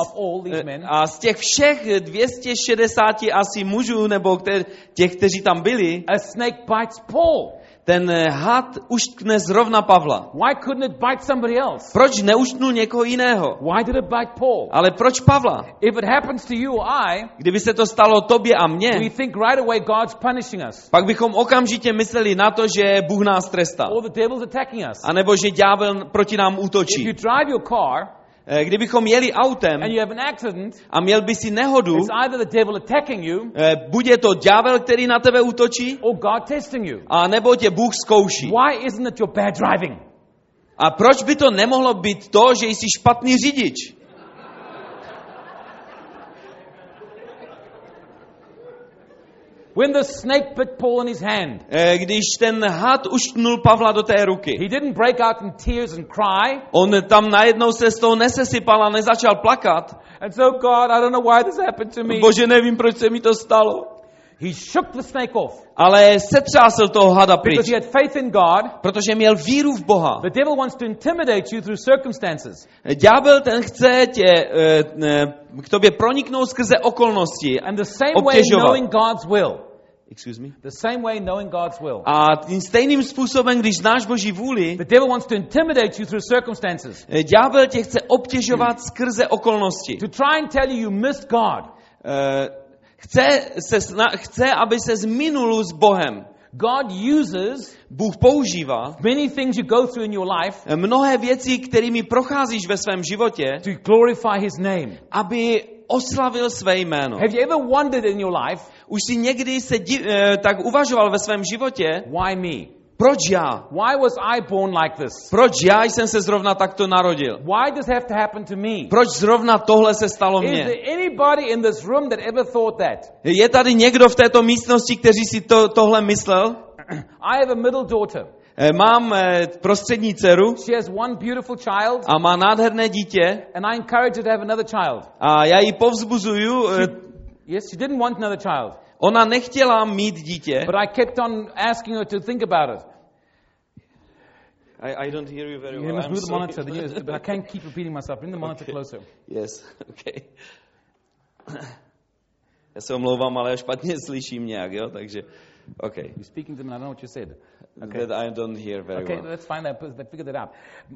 of all these Eh, men, A z těch všech 260 asi mužů, nebo kter, těch, kteří tam byli, a snake bites Paul. ten eh, had uštkne zrovna Pavla. Why couldn't it bite somebody else? Proč neuštnul někoho jiného? Why did it bite Paul? Ale proč Pavla? If it happens to you I, Kdyby se to stalo tobě a we mně, think right away God's punishing us. pak bychom okamžitě mysleli na to, že Bůh nás trestá. Or the devil's attacking us. A nebo že ďábel proti nám If you útočí. drive your car Kdybychom jeli autem and you have an accident, a měl by si nehodu, it's either the devil attacking you eh, buď je to ďábel, který na tebe útočí, or God testing you. a nebo tě Bůh zkouší. Why isn't it your bad driving? A proč by to nemohlo být to, že jsi špatný řidič? When the snake bit Paul in his hand, Eh, Když ten had uštnul Pavla do té ruky, he didn't break out in tears and cry on tam najednou se z toho nesesypal a nezačal plakat. and so, God, I don't know why this happened to me. Bože, nevím, proč se mi to stalo. He shook the snake off Ale setřásl toho hada pryč, because he had faith in God. protože měl víru v Boha. The devil wants to intimidate you through circumstances. Ďábel ten chce tě eh, eh, k tobě proniknout skrze okolnosti. And the same way knowing God's will. Excuse me. The same way knowing God's will. A tím stejným způsobem, když znáš Boží vůli, The devil wants to intimidate you through circumstances. eh, ďábel tě chce obtěžovat skrze okolnosti. To try and tell you you missed God. Eh, Chce, se, chce, aby se zminul s Bohem. God uses Bůh používá many things you go through in your life mnohé věci, kterými procházíš ve svém životě, to glorify His name. aby oslavil své jméno. Have you ever wondered in your life, Už si někdy se di- eh, tak uvažoval ve svém životě, why me? proč já? Why was I born like this? Proč já jsem se zrovna takto narodil? Why does have to happen to me? Proč zrovna tohle se stalo Is mně? there anybody in this room that ever thought that? Je tady někdo v této místnosti, kteří si to, tohle myslel? I have a middle daughter. Eh, Mám eh, prostřední dceru She has one beautiful child, a má nádherné dítě and I encourage her to have another child. a já ji povzbuzuju. eh, Yes, she didn't want another child, Ona nechtěla mít dítě. but I kept on asking her to think about it. I, I don't hear you very You well. must I'm move the monitor, you- but I can't keep repeating myself. Bring the monitor closer. Yes, okay. Já se omlouvám, ale špatně slyším nějak, jo, takže, okay. You're speaking to me, I know what you said. That I don't hear very Okay, well. that's fine. I figured it out.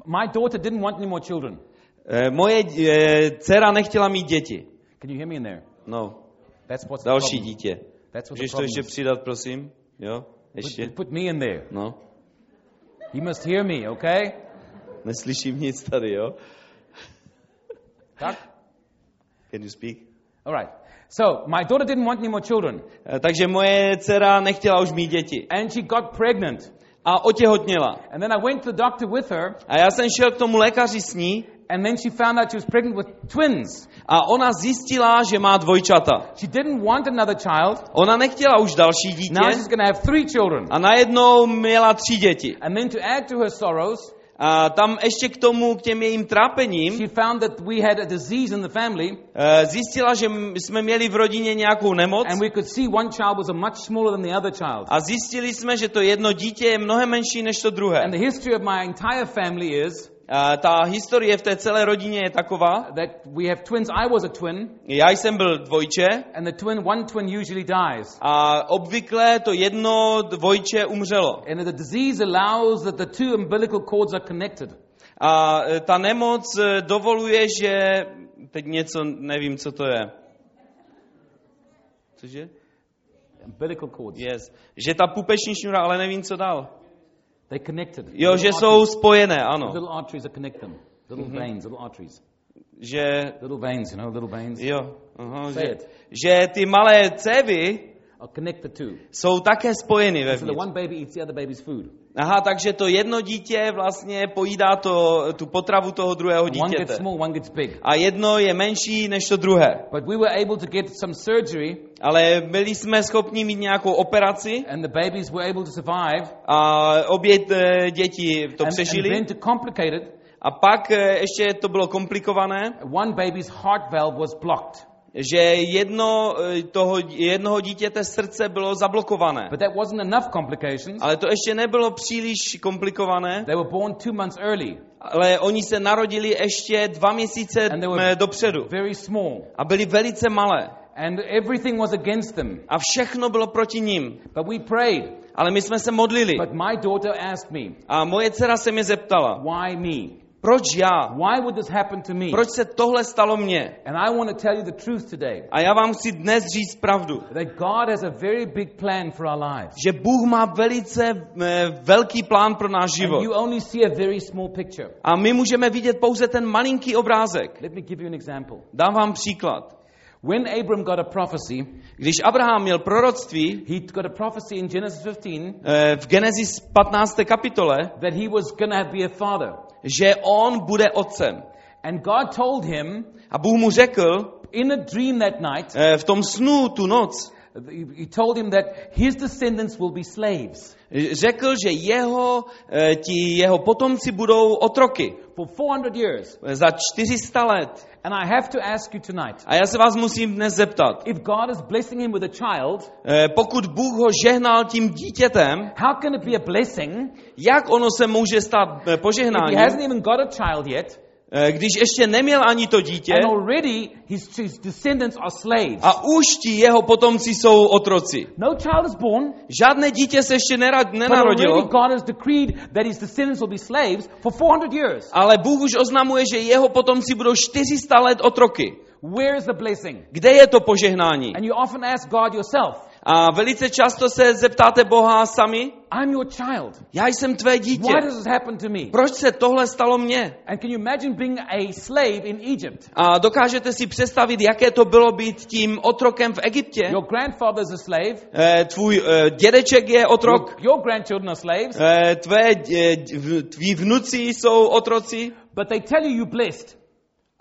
My daughter didn't want any more children. Eh, Moje eh, dcera nechtěla mít děti. Can you hear me in there? No, the další dítě. Můžeš to ještě přidat, prosím? Jo, ještě? Put, put me in there. No, You must hear me, okay? neslyším nic tady, jo? Tak? Can you speak? All right. So my daughter didn't want any more children, Eh, Takže moje dcera nechtěla už mít děti. and she got pregnant. A otěhotněla. And then I went to the doctor with her, A já jsem šel k tomu lékaři s ní and then she found out she was pregnant with twins. a ona zjistila, že má dvojčata. She didn't want another child. Ona nechtěla už další dítě Now she's to have three children. a najednou měla tři děti. And then to add to her sorrows, A tam ještě k tomu, k těm jejím trápením, she found that we had a disease in the family, eh, zjistila, že jsme měli v rodině nějakou nemoc and we could see one child was a much smaller than the other child. a zjistili jsme, že to jedno dítě je mnohem menší než to druhé. And the history of my entire family is A ta historie v té celé rodině je taková, that we have twins. I was a twin, já jsem byl dvojče and the twin, one twin usually dies. a obvykle to jedno dvojče umřelo. And the disease allows that the two umbilical cords are connected. A e, ta nemoc e, dovoluje, že... Teď něco, nevím, co to je. Cože? Umbilical cords. Yes. Že ta pupeční šňůra, ale nevím, co dál. They're connected. Jo, že jsou spojené, ano. Little arteries are connect them. Little veins, little arteries. Že, Little veins, you know, little veins jo, aha, že, it. že ty malé cévy are connected too. jsou také spojeny So the vevnitř. one baby eats the other baby's food. Aha, takže to jedno dítě vlastně pojídá to, tu potravu toho druhého One gets dítěte. small, one gets big. A jedno je menší než to druhé. But we were able to get some surgery, Ale byli jsme schopni mít nějakou operaci and the babies were able to survive. a obě eh, děti to And, and přežili. then to complicate it, A pak eh, ještě to bylo komplikované, one baby's heart valve was blocked. Že jedno, eh, toho, jednoho dítěte srdce bylo zablokované. But that wasn't enough complications. Ale to ještě nebylo příliš komplikované, They were born two months early, ale oni se narodili ještě dva měsíce eh, dopředu very small, a byli velice malé. and everything was against them. A všechno bylo proti ním. But we prayed. Ale my jsme se modlili. But my daughter asked me, A moje dcera se mě zeptala, Why me? Proč já? Why would this happen to me? Proč se tohle stalo mně? And I want to tell you the truth today A já vám chci dnes říct pravdu, that God has a very big plan for our lives. že Bůh má velice eh, velký plán pro náš And život. you only see a very small picture. A my můžeme vidět pouze ten malinký obrázek. Let me give you an example. Dám vám příklad. When Abram got a prophecy, Když Abraham měl proroctví he got a prophecy in Genesis 15 eh, v Genesis 15. kapitole, that he was going to be a father. Že on bude otcem. And God told him A Bůh mu řekl in a dream that night, eh, v tom snu tu noc, he he told him that his descendants will be slaves. Řekl, že jeho, eh, ti jeho potomci budou otroky For 400 years. za 400 let. And I have to ask you tonight A já se vás musím dnes zeptat, if God is blessing him with a child, eh, pokud Bůh ho žehnal tím dítětem, how can it be a blessing jak ono se může stát eh, if he požehnáním, hasn't even got a child yet eh, když ještě neměl ani to dítě and already his, his descendants are slaves? a už ti jeho potomci jsou otroci. No child is born, Žádné dítě se ještě nera- but already nenarodilo, God has decreed that his descendants will be slaves for 400 years. ale Bůh už oznamuje, že jeho potomci budou 400 let otroky. Where is the blessing? Kde je to požehnání? And you often ask God yourself, A velice často se zeptáte Boha sami, I'm your child. já jsem tvé dítě. Why does this happen to me? Proč se tohle stalo mně? And can you imagine being a slave in Egypt? A dokážete si představit, jaké to bylo být tím otrokem v Egyptě? Your grandfather's a slave. Eh, Tvůj eh, dědeček je otrok, Your, your grandchildren are slaves. eh, tvé, v- tví vnuci jsou otroci, But they tell you you're blessed.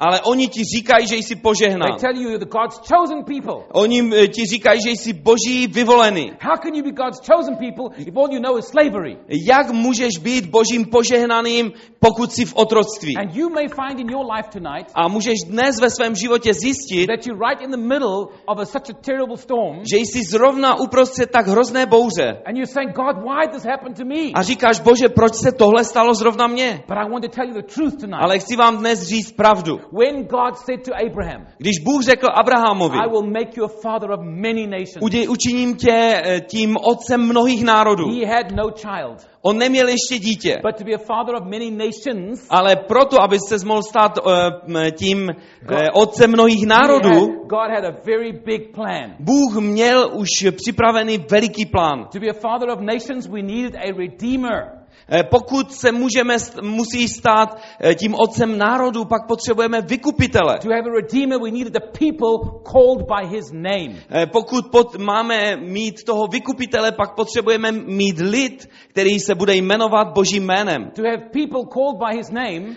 Ale oni ti říkají, že jsi They požehnán. tell you the God's chosen people. Oni eh, ti říkají, že jsi boží vyvolený. How can you be God's chosen people if all you know is slavery? Jak můžeš být božím požehnaným, pokud jsi v otroctví? And you may find in your life tonight A můžeš dnes ve svém životě zjistit, that you're right in the middle of a, such a terrible storm. že jsi zrovna uprostřed tak hrozné bouře. And you're saying, God, why this happen to me? A říkáš, bože, proč se tohle stalo zrovna mně? But I want to tell you the truth tonight. Ale chci vám dnes říct pravdu. When God said to Abraham, Když Bůh řekl Abrahamovi, I will make you a father of many nations, "Uděj- učiním tě eh, tím otcem mnohých národů. he had no child. On neměl ještě dítě, But to be a father of many nations, ale proto, aby se mohl stát m, tím eh, otcem mnohých národů, had- God had a very big plan. Bůh měl už připravený veliký plán. To be a father of nations, we needed a redeemer. Eh, Pokud se můžeme, musí stát eh, tím otcem národů, pak potřebujeme vykupitele. To have a redeemer, we needed the people called by his name. Eh, Pokud pot, máme mít toho vykupitele, pak potřebujeme mít lid, který se bude jmenovat Božím jménem. To have people called by his name,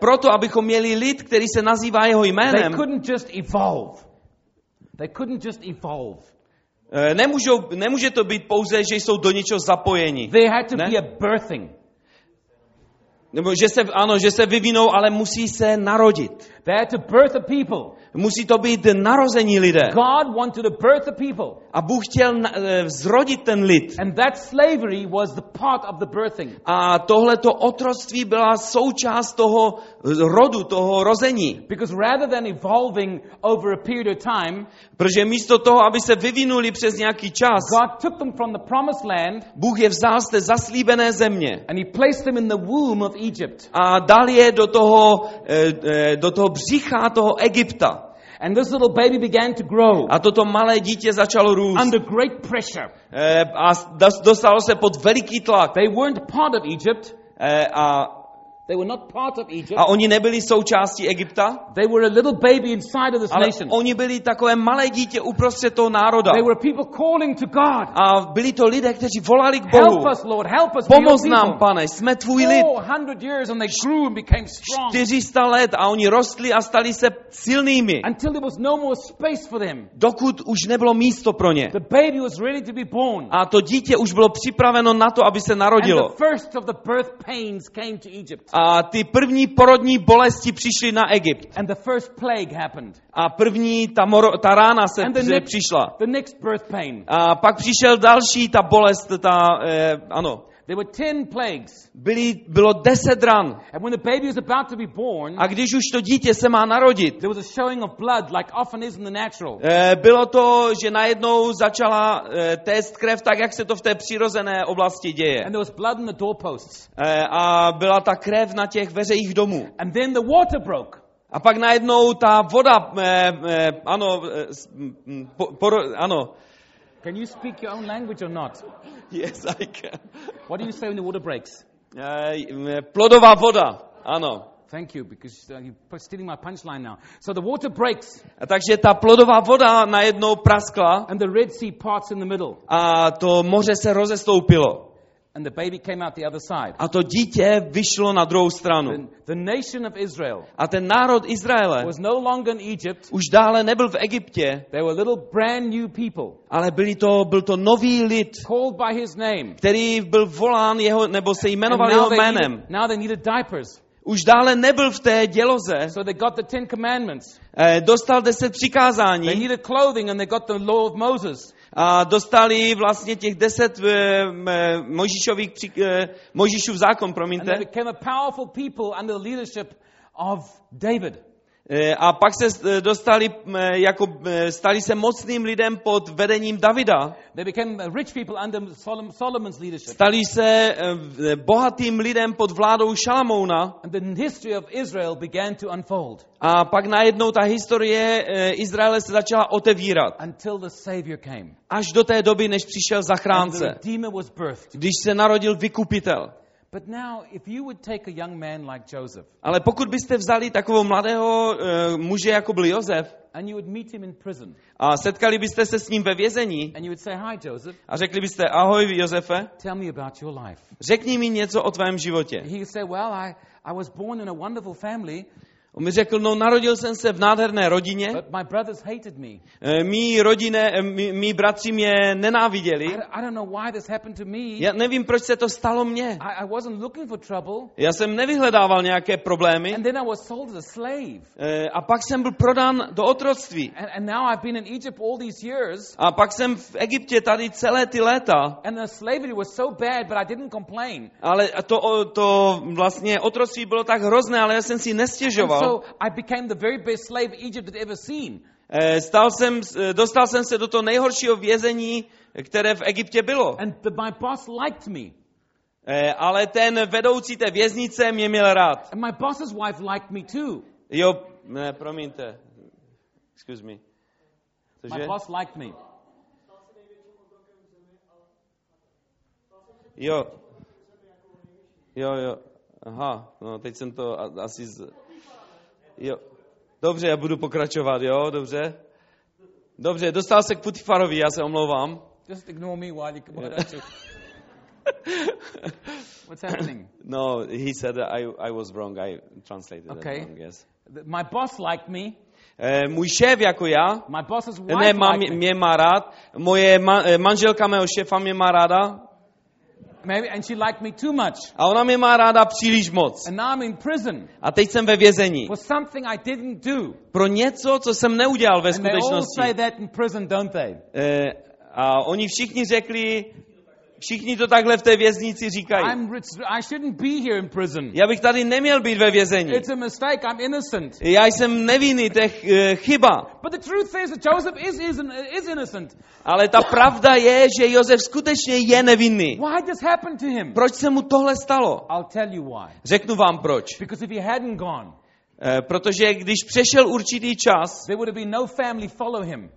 Proto, abychom měli lid, který se nazývá jeho they jménem, couldn't just evolve. They couldn't just evolve. Eh, nemůžou, nemůže to být pouze, že jsou do něčeho zapojeni. There had to Ne? be a birthing. Nebo že se, ano, že se vyvinou, ale musí se narodit. They had to birth a people. Musí to být narození lidé. God wanted to birth a people. A Bůh chtěl eh, vzrodit ten lid. And that slavery was the part of the birthing. A tohleto otroctví byla součást toho rodu, toho rození. Because rather than evolving over a period of time, Protože místo toho, aby se vyvinuli přes nějaký čas, God took them from the promised land Bůh je vzal z té zaslíbené země and he placed them in the womb of Egypt. a dal je do toho, eh, eh, do toho břicha toho Egypta. And this little baby began to grow A toto malé dítě začalo růst. under great pressure. Eh, A dos- dostalo se pod veliký tlak. They weren't part of Egypt. Eh, A, They were not part of Egypt. a oni nebyli součástí Egypta, They were a little baby inside of this ale nation. oni byli takové malé dítě uprostřed toho národa. They were people calling to God. A byli to lidé, kteří volali k Help Bohu. us, Lord. Help us. Pomoz nám, people. pane, jsme tvůj lid. 400 years and they grew and became strong 400 let a oni rostli a stali se silnými, until there was no more space for them. dokud už nebylo místo pro ně. The baby was ready to be born. A to dítě už bylo připraveno na to, aby se And narodilo. the first of the birth pains came to Egypt. A ty první porodní bolesti přišly na Egypt. And the first plague happened. A první, ta, moro, ta rána se And the next, přišla. the next birth pain. A pak přišel další, ta bolest, ta, eh, ano, There were 10 plagues. byly, bylo deset ran. And when the baby was about to be born, A když už to dítě se má narodit, there was a showing of blood like often is in the natural. eh, bylo to, že najednou začala eh, téct krev tak, jak se to v té přirozené oblasti děje. And there was blood in the doorposts. Eh, A byla ta krev na těch veřejích domů. And then the water broke. A pak najednou ta voda, eh, eh, ano, m, po, poro, ano, Can you speak your own language or not? yes, I can. What do you say when the water breaks? Eh, plodová voda, ano. Thank you, because uh, you're stealing my punchline now. So the water breaks, A takže ta plodová voda najednou praskla and the Red Sea parts in the middle, a to moře se rozestoupilo. And the baby came out the other side. A to dítě vyšlo na druhou stranu. The, the nation of Israel A ten národ Izraele was no longer in Egypt. už dále nebyl v Egyptě, They were little brand new people ale byli to, byl to nový lid, called by his name. který byl volán jeho, nebo se jmenoval jeho they, jménem. needed, now they needed diapers. Už dále nebyl v té děloze, So they got the Ten Commandments. eh, dostal deset They přikázání needed clothing and they got the law of Moses. A dostali vlastně těch deset eh, m- Mojžíšových, při- eh, Mojžíšův zákon, And promiňte. they became a powerful people under the leadership of David. Eh, A pak se eh, dostali, eh, jako, stali se mocným lidem pod vedením Davida. They became rich people under Solom- Solomon's leadership. Stali se bohatým lidem pod vládou Šalamouna. And the history of Israel began to unfold A pak najednou ta historie Izraele se začala otevírat. until the Savior came. Až do té doby, než přišel And the zachránce. Redeemer was birthed. Když se narodil vykupitel. But now, if you would take a young man like Joseph Ale pokud byste vzali takového mladého uh, muže, jako byl Josef, and you would meet him in prison a setkali byste se s ním ve vězení and you would say, Hi, Joseph, a řekli byste, ahoj Josefe, tell me about your life. řekni mi něco o tvém životě. He would say, Well, I, I was born in a wonderful family, On mi řekl, no narodil jsem se v nádherné rodině, but my brothers hated me. Eh, mý rodine, eh, mý, mý bratři mě nenáviděli. I, I don't know why this happened to me. Já nevím, proč se to stalo mně. I, I wasn't looking for trouble. Já jsem nevyhledával nějaké problémy And then I was sold as a slave. eh, a pak jsem byl prodán do otroctví. And, and now I've been in Egypt all these years. A pak jsem v Egyptě tady celé ty léta. And the slavery was so bad, but I didn't complain. Ale to, to vlastně otroctví bylo tak hrozné, ale já jsem si nestěžoval. So I became the very best slave Egypt had ever seen. Eh, Stal jsem, eh, dostal jsem se do toho nejhoršího vězení, které v Egyptě bylo. And the, my boss liked me. Eh, Ale ten vedoucí té věznice mě měl rád. And my boss's wife liked me too. Jo, ne, promiňte. Excuse me. My Cože? boss liked me. Jo. Jo, jo. Aha, no teď jsem to asi z... Jo. Dobře, já budu pokračovat, jo, dobře. Dobře, dostal se k Putifarovi, já se omlouvám. Just ignore me while you... You? What's happening? No, he said that I, I was wrong, I translated Okay. that wrong, yes. My boss liked me. Eh, můj šéf jako já, My boss's wife ne, me. mě má rád, moje ma, eh, manželka mého šéfa mě má ráda Maybe, and she liked me too much. a ona mě má ráda příliš moc. And now I'm in prison A teď jsem ve vězení. for something I didn't do. Pro něco, co jsem neudělal ve And they all skutečnosti. say that in prison, don't they? Eh, a oni všichni řekli, všichni to takhle v té věznici říkají. I'm. I shouldn't be here in prison. Já bych tady neměl být ve vězení. It's a mistake. I'm innocent. Já jsem nevinný, to je eh, chyba. But the truth is that Joseph is, is, is innocent. Ale ta pravda je, že Josef skutečně je nevinný. Why this happened to him? Proč se mu tohle stalo? I'll tell you why. Řeknu vám proč. Because if he hadn't gone, Eh, Protože když přešel určitý čas, there would have been no family follow him.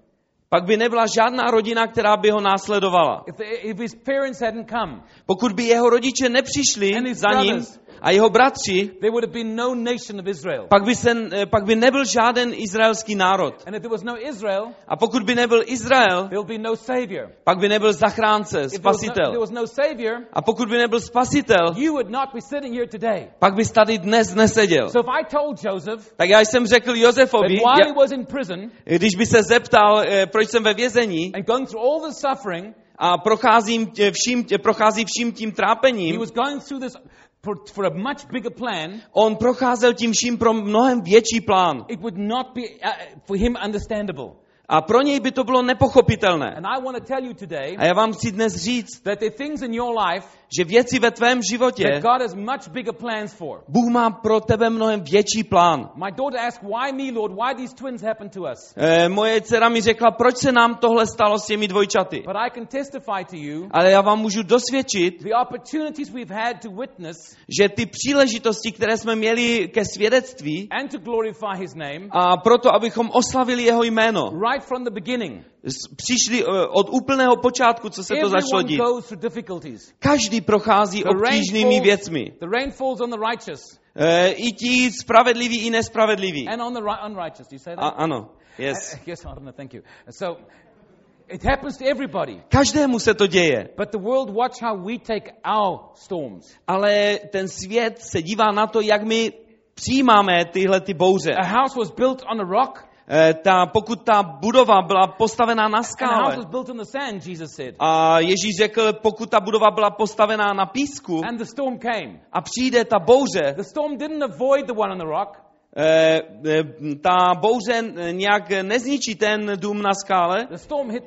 Pak by nebyla žádná rodina, která by ho následovala. If, the, if his parents hadn't come, Pokud by jeho rodiče nepřišli And his za ním brothers. A jeho bratři, there would have been no nation of Israel. pak by, se, eh, pak by nebyl žádný izraelský národ. And if there was no Israel, A pokud by nebyl Izrael, there will be no Savior. pak by nebyl zachránce, If there was no, there spasitel. was no Savior, A pokud by nebyl spasitel, you would not be sitting here today. pak bys tady dnes neseděl. So if I told Joseph Tak já jsem řekl Josefovi, while he was in prison když by se zeptal, eh, proč jsem ve vězení and going through all the suffering, a procházím tě- vším, prochází vším tím he trápením, was going through this for, for a much bigger plan. on procházel tím vším pro mnohem větší plán. It would not be uh, for him understandable. A pro něj by to bylo nepochopitelné. And I want to tell you today A já vám chci dnes říct, that there are things in your life že věci ve tvém životě that God has much bigger plans for. Bůh má pro tebe mnohem větší plán. My daughter asked, Why me, Lord? Why these twins happened to us? E, moje dcera mi řekla, proč se nám tohle stalo s těmi dvojčaty. But I can testify to you Ale já vám můžu dosvědčit, the opportunities we've had to witness že ty příležitosti, které jsme měli ke svědectví and to glorify his name a proto, abychom oslavili jeho jméno, right from the beginning. Přišli e, od úplného počátku, co se to začalo dít. Každý prochází obtížnými věcmi. the rain falls on the righteous E, I ti spravedliví, i nespravedliví. A, ano, yes. Uh, yes, know. Thank you. So it happens to everybody. Každému se to děje. But the world, watch how we take our storms. Ale ten svět se dívá na to, jak my přijímáme tyhle ty bouře. A house was built on a rock, Eh, Ta, pokud ta budova byla postavená na skále, a Ježíš řekl, pokud ta budova byla postavená na písku a přijde ta bouře, The storm didn't avoid the one on the rock. eh, eh, ta bouře eh, nějak nezničí ten dům na skále, The storm hit.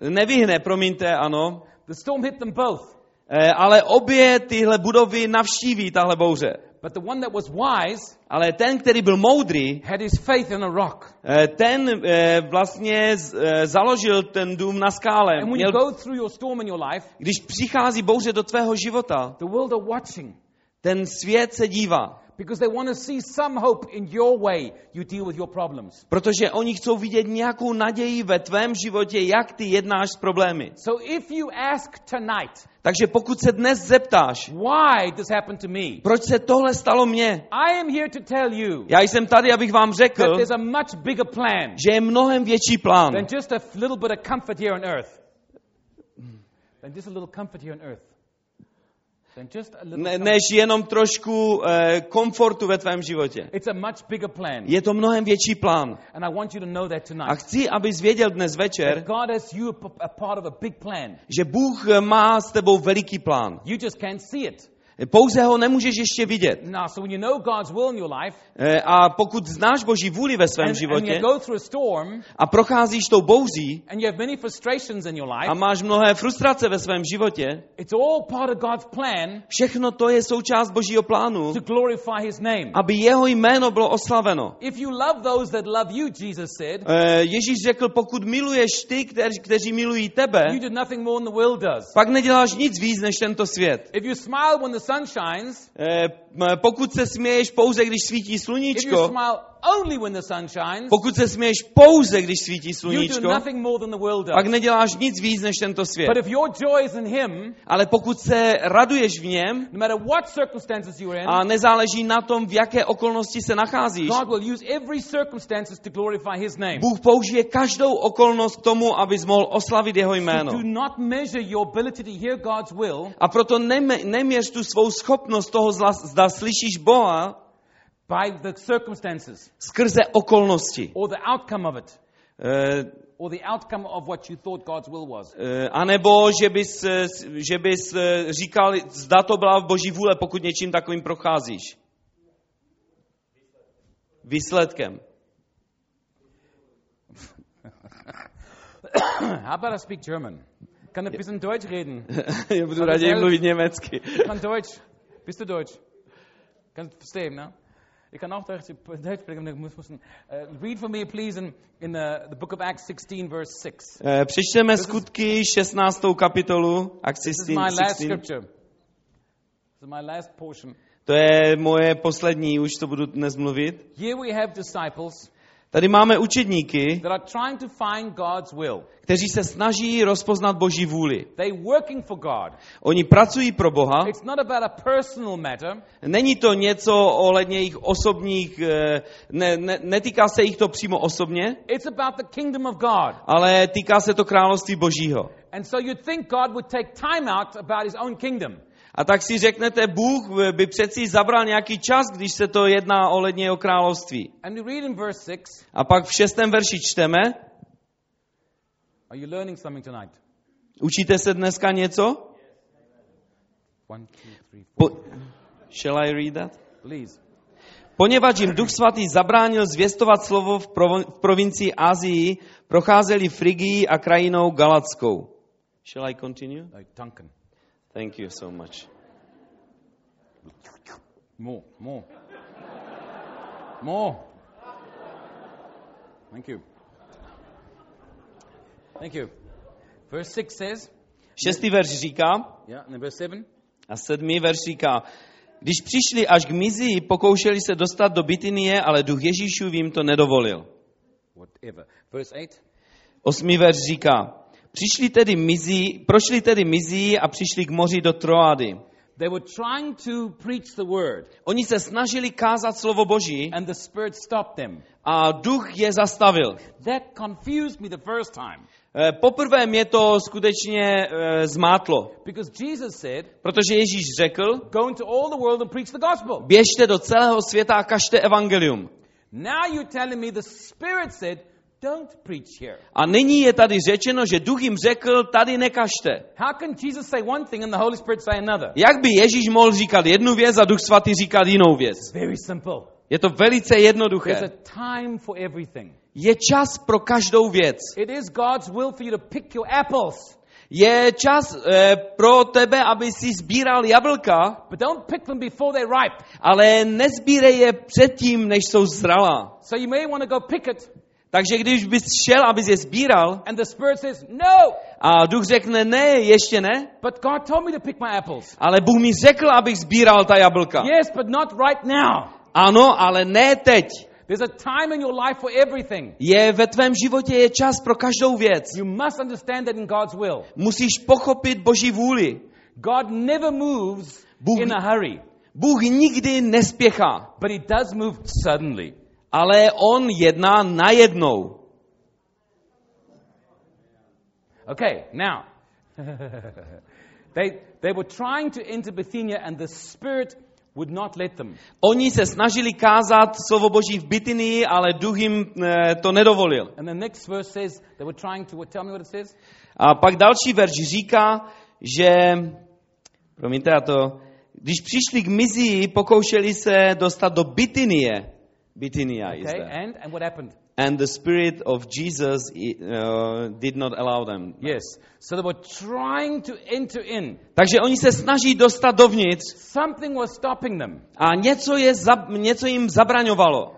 nevyhne, promiňte, ano, The storm hit them both. eh, ale obě tyhle budovy navštíví tahle bouře. But the one that was wise Ale ten, který byl moudrý, had his faith in a rock. eh, ten eh, vlastně eh, založil ten dům na skále. And when you Měl, go through your storm in your life, když přichází bouře do tvého života, the world are watching ten svět se dívá. Because they want to see some hope in your way you deal with your problems. Protože oni chcou vidět nějakou naději ve tvém životě, jak ty jednáš s problémy. So if you ask tonight, Takže pokud se dnes zeptáš, why this happened to me, proč se tohle stalo mně, I am here to tell you já jsem tady, abych vám that řekl, there's a much bigger plan že je mnohem větší plán, than just a little bit of comfort here on earth. Than just a little comfort here on earth. Than just a little ne, než jenom trošku eh, komfortu ve tvém životě. Je to mnohem větší plán. A chci, abys věděl dnes večer, že Bůh má s tebou veliký plán. Pouze ho nemůžeš ještě vidět. Now, so when you know God's will in your life, A pokud znáš Boží vůli ve svém and, and you životě go through a storm, a procházíš tou bouzí and you have many frustrations in your a máš mnohé frustrace ve svém životě, it's all part of God's plan všechno to je součást Božího plánu, to glorify His name. aby jeho jméno bylo oslaveno. If you love those that love you, Jesus said, Ježíš řekl, pokud miluješ ty, kteří, kteří milují tebe, you do nothing more than the world does. pak neděláš nic víc než tento svět. If you smile when the sun shines, Eh, Pokud se směješ pouze, když svítí sluníčko, only when the sun shines, pokud se směješ pouze, když svítí you do sluníčko, nothing more than the world pak neděláš nic víc než tento svět. But if your joy is in Him, Ale pokud se raduješ v něm no matter what circumstances you're in, a nezáleží na tom, v jaké okolnosti se nacházíš, God will use every circumstances to glorify His name. Bůh použije každou okolnost k tomu, abys mohl oslavit jeho jméno. Do not measure your ability to hear God's will A proto neměř tu svou schopnost toho, zla, zda slyšíš Boha by the circumstances skrze okolnosti. or the outcome of it E, or the outcome of what you thought God's will was. e, a nebo, že bys, e, že bys říkal, zda to byla v boží vůle, pokud něčím takovým procházíš. Výsledkem. How about I speak German? Kann ein bisschen Deutsch reden? Já budu raději mluvit německy. Kann Deutsch? Bist du Deutsch? Kannst verstehen, ne? Auch Deutsch, Deutsch sprechen, aber ich muss, muss, uh, read for me, please, in, in the, the book of Acts 16, verse 6. E, Přečteme skutky 16. kapitolu, Acts This is 16, my last 16. scripture. This is my last portion. To je moje poslední, už to budu dnes mluvit. Here we have disciples Tady máme učedníky, kteří se snaží rozpoznat Boží vůli. Oni pracují pro Boha. Není to něco ohledně jejich osobních, eh, ne, ne, netýká se jich to přímo osobně, ale týká se to království Božího. And so you'd think God would take time out about his own kingdom. A tak si řeknete, Bůh by přeci zabral nějaký čas, když se to jedná království. Read in verse 6. A pak v šestém verši čteme, učíte se dneska něco? Po, shall I read that? Please. Poněvadž jim Duch Svatý zabránil zvěstovat slovo v, provo- v provincii Asii, procházeli Frigii a krajinou Galatskou. Shall I continue? Uh, Duncan. Thank you so much. More, more. More. Thank you. Thank you. Verse 6 says, Šestý verš říká, yeah, and verse 7. a sedmý verš říká, když přišli až k Mizii, pokoušeli se dostat do Bitynie, ale duch Ježíšův jim to nedovolil. Whatever. Verse 8. Osmý verš říká, přišli tedy Mizii, prošli tedy Mizii a přišli k moři do Troady. They were trying to preach the word, Oni se snažili kázat slovo Boží and the Spirit stopped them. a duch je zastavil. That confused me the first time. Eh, Poprvé mě to skutečně eh, zmátlo, Because Jesus said, protože Ježíš řekl, Go into all the world and preach the gospel. běžte do celého světa a kažte evangelium. Now you're telling me the Spirit said, Don't preach here. A nyní je tady řečeno, že duch jim řekl, tady nekažte. How can Jesus say one thing and the Holy Spirit say another? Jak by Ježíš mohl říkat jednu věc a duch svatý říkat jinou věc? Very simple. Je to velice There's jednoduché. a time for everything. Je čas pro každou věc. It is God's will for you to pick your apples. Je čas eh, pro tebe, aby si sbíral jablka, but don't pick them before they're ripe. ale nezbírej je předtím, než jsou zralá. So you may want to go pick it, Takže když bys šel, abys je sbíral, and the Spirit says, No, a duch řekne, ne, ještě ne, but God told me to pick my apples. ale Bůh mi řekl, abych sbíral ta jablka. Yes, but not right now. Ano, ale ne teď. There's a time in your life for everything. Je ve tvém životě je čas pro každou věc. You must understand that in God's will. Musíš pochopit Boží vůli. God never moves Bůh- in a hurry, Bůh nikdy nespěchá, but He does move suddenly. Ale On jedná najednou. Okay, now. they, they were trying to enter Bithynia, and the Spirit would not let them. Oni se snažili kázat slovo Boží v Bitynii, ale duch jim eh, to nedovolil. And the next verse says they were trying to. Tell me what it says. A pak další verš říká, že, promiňte, já to, když přišli k Mizii, pokoušeli se dostat do Bitynie. Bitynia is Okay, there. and and what happened? And the spirit of Jesus uh, did not allow them. Yes. So they were trying to enter in. Takže oni se snaží dostat dovnitř Something was stopping them. a něco, je, něco jim zabraňovalo.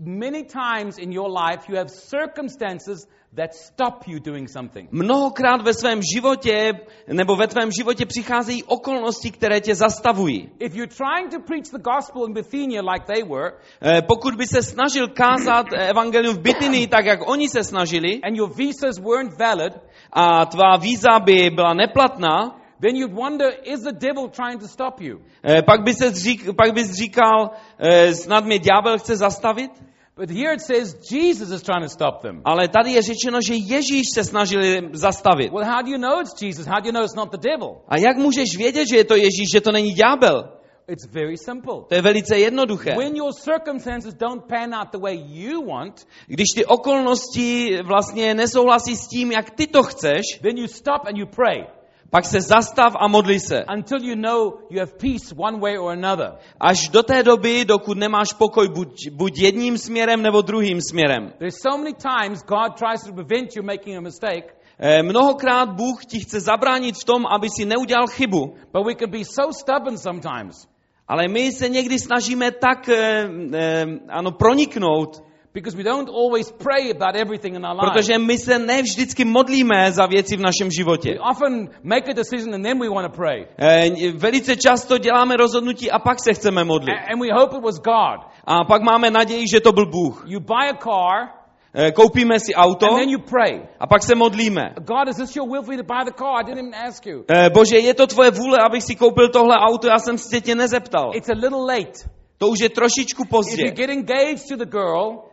Many times in your life, you have circumstances that stop you doing something. Mnohokrát ve svém životě nebo ve tvém životě přicházejí okolnosti, které tě zastavují. If you're trying to preach the gospel in Bithynia like they were, Eh, Pokud by se snažil kázat evangelium v Bitynii tak, jak oni se snažili, and your visas weren't valid, a tvá víza by byla neplatná, then you'd wonder, is the devil trying to stop you? eh, pak, by se řík, pak bys říkal, eh, snad mě ďábel chce zastavit? But here it says Jesus is trying to stop them. Ale tady je řečeno, že Ježíš se snažil zastavit. Well, how do you know it's Jesus? How do you know it's not the devil? A jak můžeš vědět, že je to Ježíš, že to není ďábel? It's very simple. To je velice jednoduché. When your circumstances don't pan out the way you want, Když ty okolnosti vlastně nesouhlasí s tím, jak ty to chceš, then you stop and you pray pak se zastav a modli se. until you know you have peace one way or another. Až do té doby, dokud nemáš pokoj buď, buď jedním směrem nebo druhým směrem. There's so many times God tries to prevent you making a mistake, Eh, Mnohokrát Bůh ti chce zabránit v tom, aby si neudělal chybu. but we can be so stubborn sometimes Ale my se někdy snažíme tak eh, eh, ano, proniknout, because we don't always pray about everything in our lives. protože my se ne vždycky modlíme za věci v našem We životě. often make a decision and then we want to pray. Eh, Velice často děláme rozhodnutí a pak se chceme modlit. A- And we hope it was God. A pak máme naději, že to byl Bůh. You buy a car Eh, Koupíme si auto and then you pray. a pak se modlíme. God, is this your will for me to buy the car? I didn't even ask you. Eh, Bože, je to tvoje vůle, abych si koupil tohle auto, já jsem se tě nezeptal. It's a little late. To už je trošičku If pozdě. you get engaged to the girl,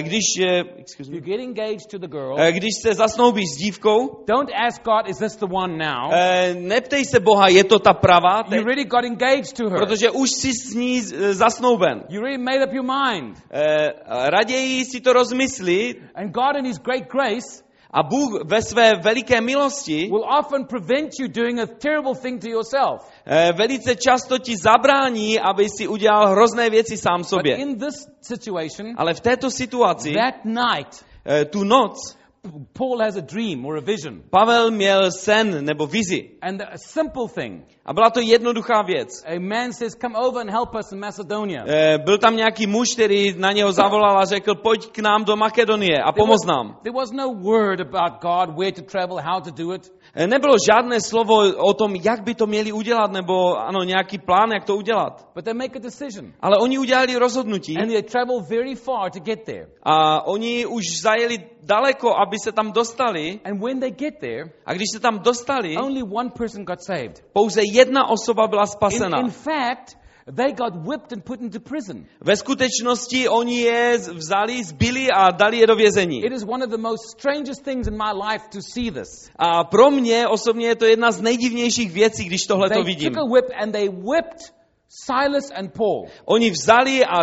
Když, eh, excuse if you me, get engaged to the girl, eh, když se zasnoubíš s dívkou, don't ask God, is this the one now? eh, neptej se Boha, je to ta pravá, You really got engaged to her. protože už jsi s ní zasnouben. You really made up your mind. Raději si to rozmysli And God, in His great grace, a Bůh ve své veliké milosti will often prevent you doing a terrible thing to yourself. eh, velice často ti zabrání, aby si udělal hrozné věci sám But sobě. in this situation, Ale v této situaci, that night, eh, tu noc, Paul has a dream or a vision. Pavel měl sen nebo vizi. And a simple thing. A byla to jednoduchá věc. A man says, Come over and help us in Macedonia. Eh, Byl tam nějaký muž, který na něho zavolal a řekl, pojď k nám do Makedonie a There pomoz was, nám. there was no word about God, where to travel, how to do it. Eh, Nebylo žádné slovo o tom, jak by to měli udělat, nebo ano, nějaký plán, jak to udělat. But they make a decision. Ale oni udělali rozhodnutí And they travel very far to get there. a oni už zajeli daleko, aby se tam dostali. And when they get there, A když se tam dostali, only one person got saved. pouze jedna osoba byla In, spasena. in fact, they got whipped and put into prison. Ve skutečnosti oni je vzali, zbili a dali je do vězení. It is one of the most strangest things in my life to see this. A pro mě osobně je to jedna z nejdivnějších věcí, když tohle to They vidím. took a whip and they whipped Silas and Paul. Oni vzali a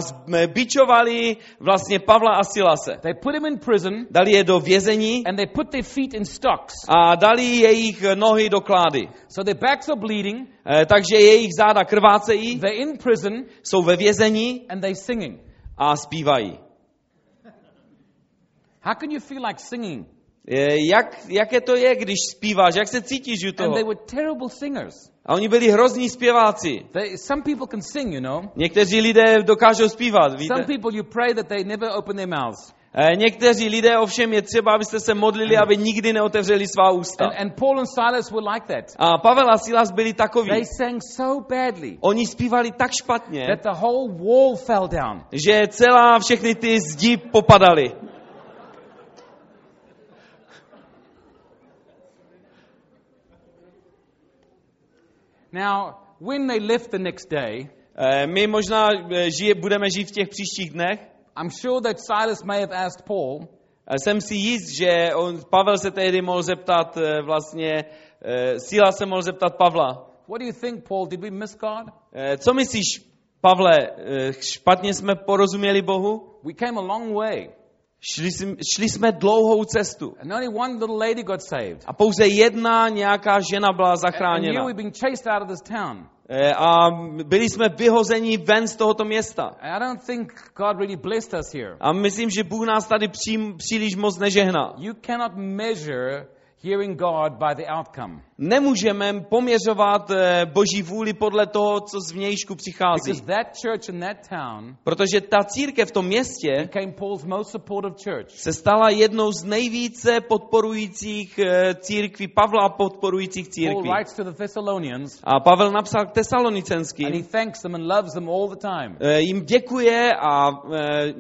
bičovali vlastně Pavla a Silase. They put him in prison Dali je do vězení and they put their feet in stocks. a dali jejich nohy do klády. So their backs are bleeding, Eh, Takže jejich záda krvácejí, they're in prison, jsou ve vězení and they're singing. a zpívají. How can you feel like singing? Eh, Jak, jaké to je, když zpíváš, jak se cítíš u And toho? they were terrible singers. A oni byli hrozní zpěváci. They, some people can sing, you know. Někteří lidé dokážou zpívat, víte? Some people you pray that they never open their mouths. Eh, Někteří lidé ovšem je třeba, abyste se modlili, aby nikdy neotevřeli svá ústa. And, and Paul and Silas were like that. A Pavel a Silas byli takoví. They sang so badly Oni zpívali tak špatně, that the whole wall fell down. že celá všechny ty zdi popadaly. Now, when they left the next day, Eh, My možná eh, žije, budeme žít v těch příštích dnech. I'm sure that Silas may have asked Paul, Eh, Jsem si jist, že on, Pavel se tehdy mohl zeptat vlastně, Síla se mohl zeptat Pavla. What do you think, Paul? Did we miss God? Co myslíš, Pavle, špatně jsme porozuměli Bohu? We came a long way, Šli, jsme- šli jsme dlouhou cestu. and only one little lady got saved. A pouze jedna nějaká žena byla And zachráněna. we've been chased out of this town. Eh, A byli jsme vyhozeni ven z tohoto města. And I don't think God really blessed us here. A myslím, že Bůh nás tady přím, příliš moc nežehná. You cannot measure hearing God by the outcome. Nemůžeme poměřovat eh, Boží vůli podle toho, co z vnějšku přichází. Because that church in that town Protože ta církev v tom městě became Paul's most supportive church. se stala jednou z nejvíce podporujících eh, církví, Pavla podporujících Paul církví. writes to the Thessalonians, A Pavel napsal k and he tesalonicenským, thanks them and loves them all the time. eh, jim děkuje a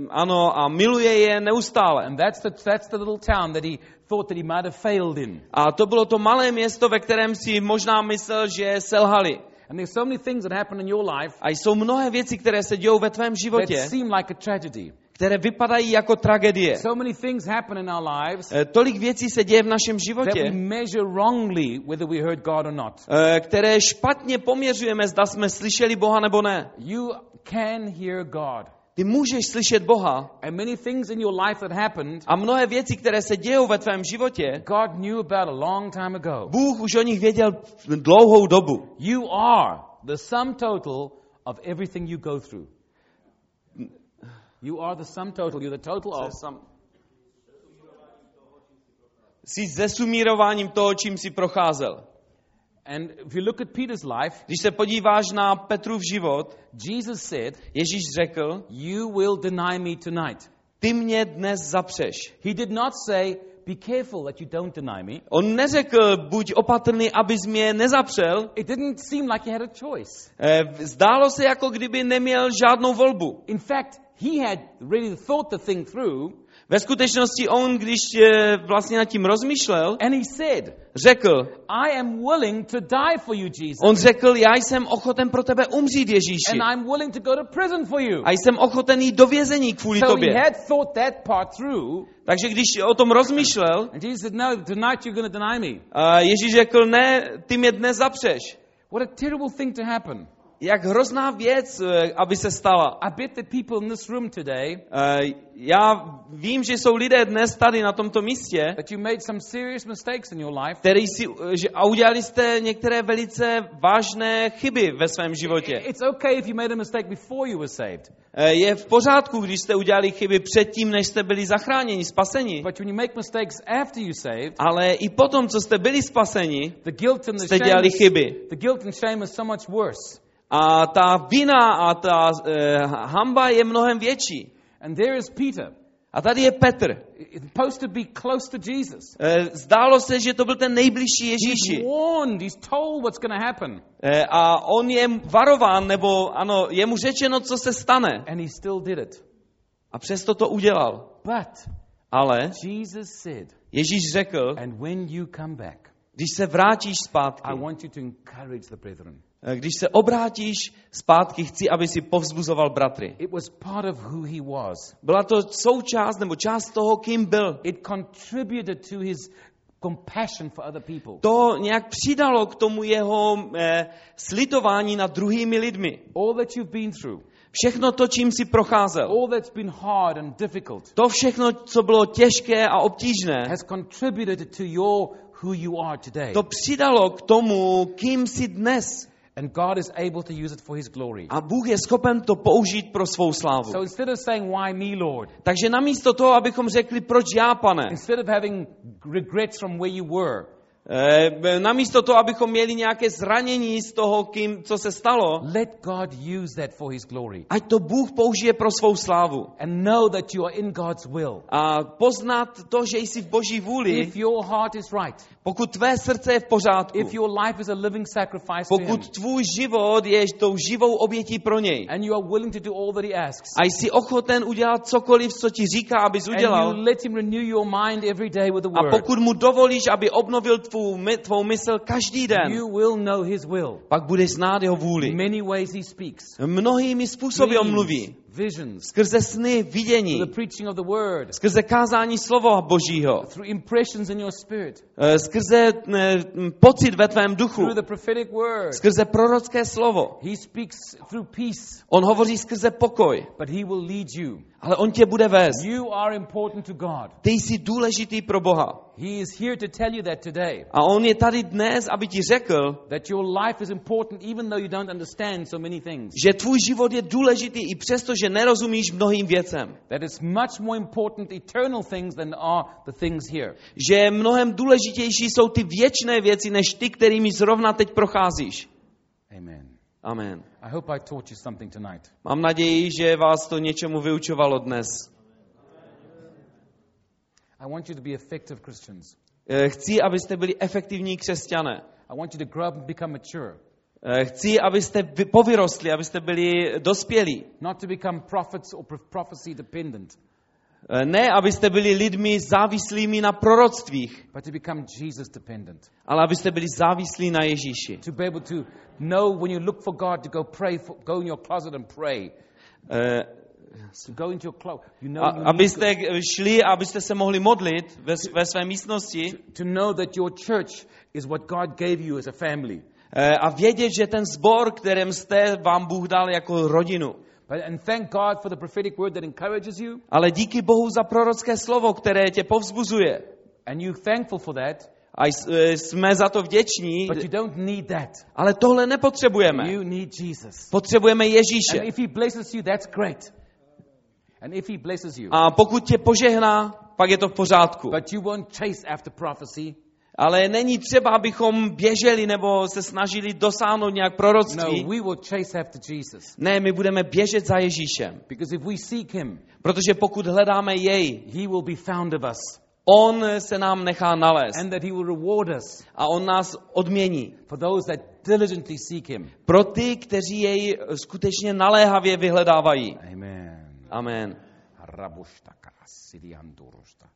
ano a miluje je neustále. And that's the, that's the little town that he thought that he might have failed in. A to bylo to malé město, ve kterém si možná myslel, že selhali. And there's so many things that happen in your life A jsou mnohé věci, které se dějou ve tvém that životě, seem like a tragedy. které vypadají jako tragédie. So many things happen in our lives Eh, Tolik věcí se děje v našem that we životě, measure wrongly whether we heard God or not. eh, které špatně poměřujeme, zda jsme slyšeli Boha nebo ne. You can hear God. Ty můžeš slyšet Boha And many things in your life that happened, a mnohé věci, které se dějou ve tvém životě, God knew about a long time ago. Bůh už o nich věděl dlouhou dobu. You are the sum total of everything you go through. You are the sum total. You're the total of. Jsi zesumírováním toho, čím jsi procházel. And if you look at Peter's life, Když se podíváš na Petrův život, Jesus said, Ježíš řekl, You will deny me tonight. ty mě dnes zapřeš. He did not say, Be careful that you don't deny me. On neřekl, buď opatrný, abys mě nezapřel. It didn't seem like he had a choice. Eh, Zdálo se, jako kdyby neměl žádnou volbu. In fact, he had really thought the thing through, Ve skutečnosti on, když eh, vlastně nad tím rozmýšlel, and he said, řekl, I am willing to die for you, Jesus. on řekl, já jsem ochoten pro tebe umřít, Ježíši. And I'm willing to go to prison for you. A jsem ochoten jít do vězení kvůli So tobě. he had thought that part through, Takže když o tom rozmýšlel, and Jesus said, No, tonight you're going to deny me. a Ježíš řekl, ne, ty mě dnes zapřeš. What a terrible thing to happen. Jak hrozná věc, eh, aby se stala. I bet that people in this room today, Eh, Já vím, že jsou lidé dnes tady na tomto místě, that you made some serious mistakes in your life. který si, eh, že, a udělali jste některé velice vážné chyby ve svém životě. It's okay if you made a mistake before you were saved. Je v pořádku, když jste udělali chyby předtím, než jste byli zachráněni, spaseni. But when you make mistakes after you saved, Ale i potom, co jste byli spaseni, the guilt and the jste dělali chyby. the guilt and shame is so much worse. A ta vina a ta eh, hamba je mnohem větší. And there is Peter, A tady je Petr. supposed to be close to Jesus. Eh, Zdálo se, že to byl ten nejbližší He's Ježíši. warned, he's told what's going to happen, Eh, A on je varován, nebo ano, je mu řečeno, co se stane. and he still did it. A přesto to udělal. But Ale Jesus said, Ježíš řekl, and when you come back, když se vrátíš zpátky, I want you to encourage the brethren. eh, když se obrátíš zpátky, chci, aby si povzbuzoval bratry. It was part of who he was. Byla to součást nebo část toho, kým byl. It contributed to his compassion for other people. To nějak přidalo k tomu jeho eh, slitování nad druhými lidmi. All that you've been through, Všechno to, čím si procházel. all that's been hard and difficult, To všechno, co bylo těžké a obtížné, has contributed to your who you are today. to přidalo k tomu, kým jsi dnes. And God is able to use it for His glory. A Bůh je schopen to použít pro svou slávu. So instead of saying, Why me, Lord? Takže namísto toho, abychom řekli, proč já, pane, Instead of having regrets from where you were, namísto toho, abychom měli nějaké zranění z toho, kým, co se stalo, let God use that for His glory. ať to Bůh použije pro svou slávu. And know that you are in God's will. A poznat to, že jsi v Boží vůli, If your heart is right, pokud tvé srdce je v pořádku, if your life is a living sacrifice to Him, pokud tvůj život je tou živou obětí pro něj and you are willing to do all that He asks, a jsi ochoten udělat cokoliv, co ti říká, abys and udělal, you let Him renew your mind every day with the a pokud mu dovolíš, aby obnovil tvou, my- tvou mysl každý den, you will know His will. pak budeš znát jeho vůli. Many ways He speaks. Mnohými způsoby on Dreams, mluví. visions, Skrze sny, vidění, the preaching of the Word, skrze kázání slova Božího, through impressions in your spirit, eh, skrze eh, pocit ve tvém duchu, through the prophetic Word. skrze prorocké slovo. He speaks through peace, On hovoří skrze pokoj, but He will lead you. ale on tě bude vést. You are important to God. Ty jsi důležitý pro Boha. He is here to tell you that today. A on je tady dnes, aby ti řekl, That your life is important even though you don't understand so many things. že tvůj život je důležitý i přesto, že nerozumíš mnohým věcem. That it's much more important eternal things than are the things here. Že mnohem důležitější jsou ty věčné věci, než ty, kterými zrovna teď procházíš. Amen. Amen. I hope I taught you something tonight. Mám naději, že vás to něčemu vyučovalo dnes. I want you to be effective Christians. Eh, Chci, abyste byli efektivní křesťané. I want you to grow up and become mature, Eh, Chci, abyste vy- povyrostli, abyste byli dospělí. not to become prophets or pro- prophecy dependent, Eh, Ne, abyste byli lidmi závislými na proroctvích, but to become Jesus dependent. ale abyste byli závislí na Ježíši. To be able to know when you look for God to go pray, for, go in your closet and pray. Eh, A, abyste šli, aby ste se mohli modlit ve, ve své místnosti to, know that your church is what God gave you as a family. eh, a vědět, že ten sbor, kterým jste, vám Bůh dal jako rodinu. But, and thank God for the prophetic word that encourages you, Ale díky Bohu za prorocké slovo, které tě povzbuzuje. and you're thankful for that, A eh, jsme za to vděční, but you don't need that. ale tohle nepotřebujeme. You need Jesus. Potřebujeme Ježíše. And if He blesses you, that's great. And if He blesses you, A pokud tě požehná, pak je to v pořádku. but you won't chase after prophecy. Ale není třeba, abychom běželi nebo se snažili dosáhnout nějak No, proroctví. we will chase after Jesus. Ne, my budeme běžet za Ježíšem. Because if we seek Him, Protože pokud hledáme jej, He will be found of us, on se nám nechá nalézt. and that He will reward us a on nás odmění. for those that diligently seek Him. Pro ty, kteří jej skutečně naléhavě vyhledávají. Amen. Amen. Rabuštaka, sidiandurusta.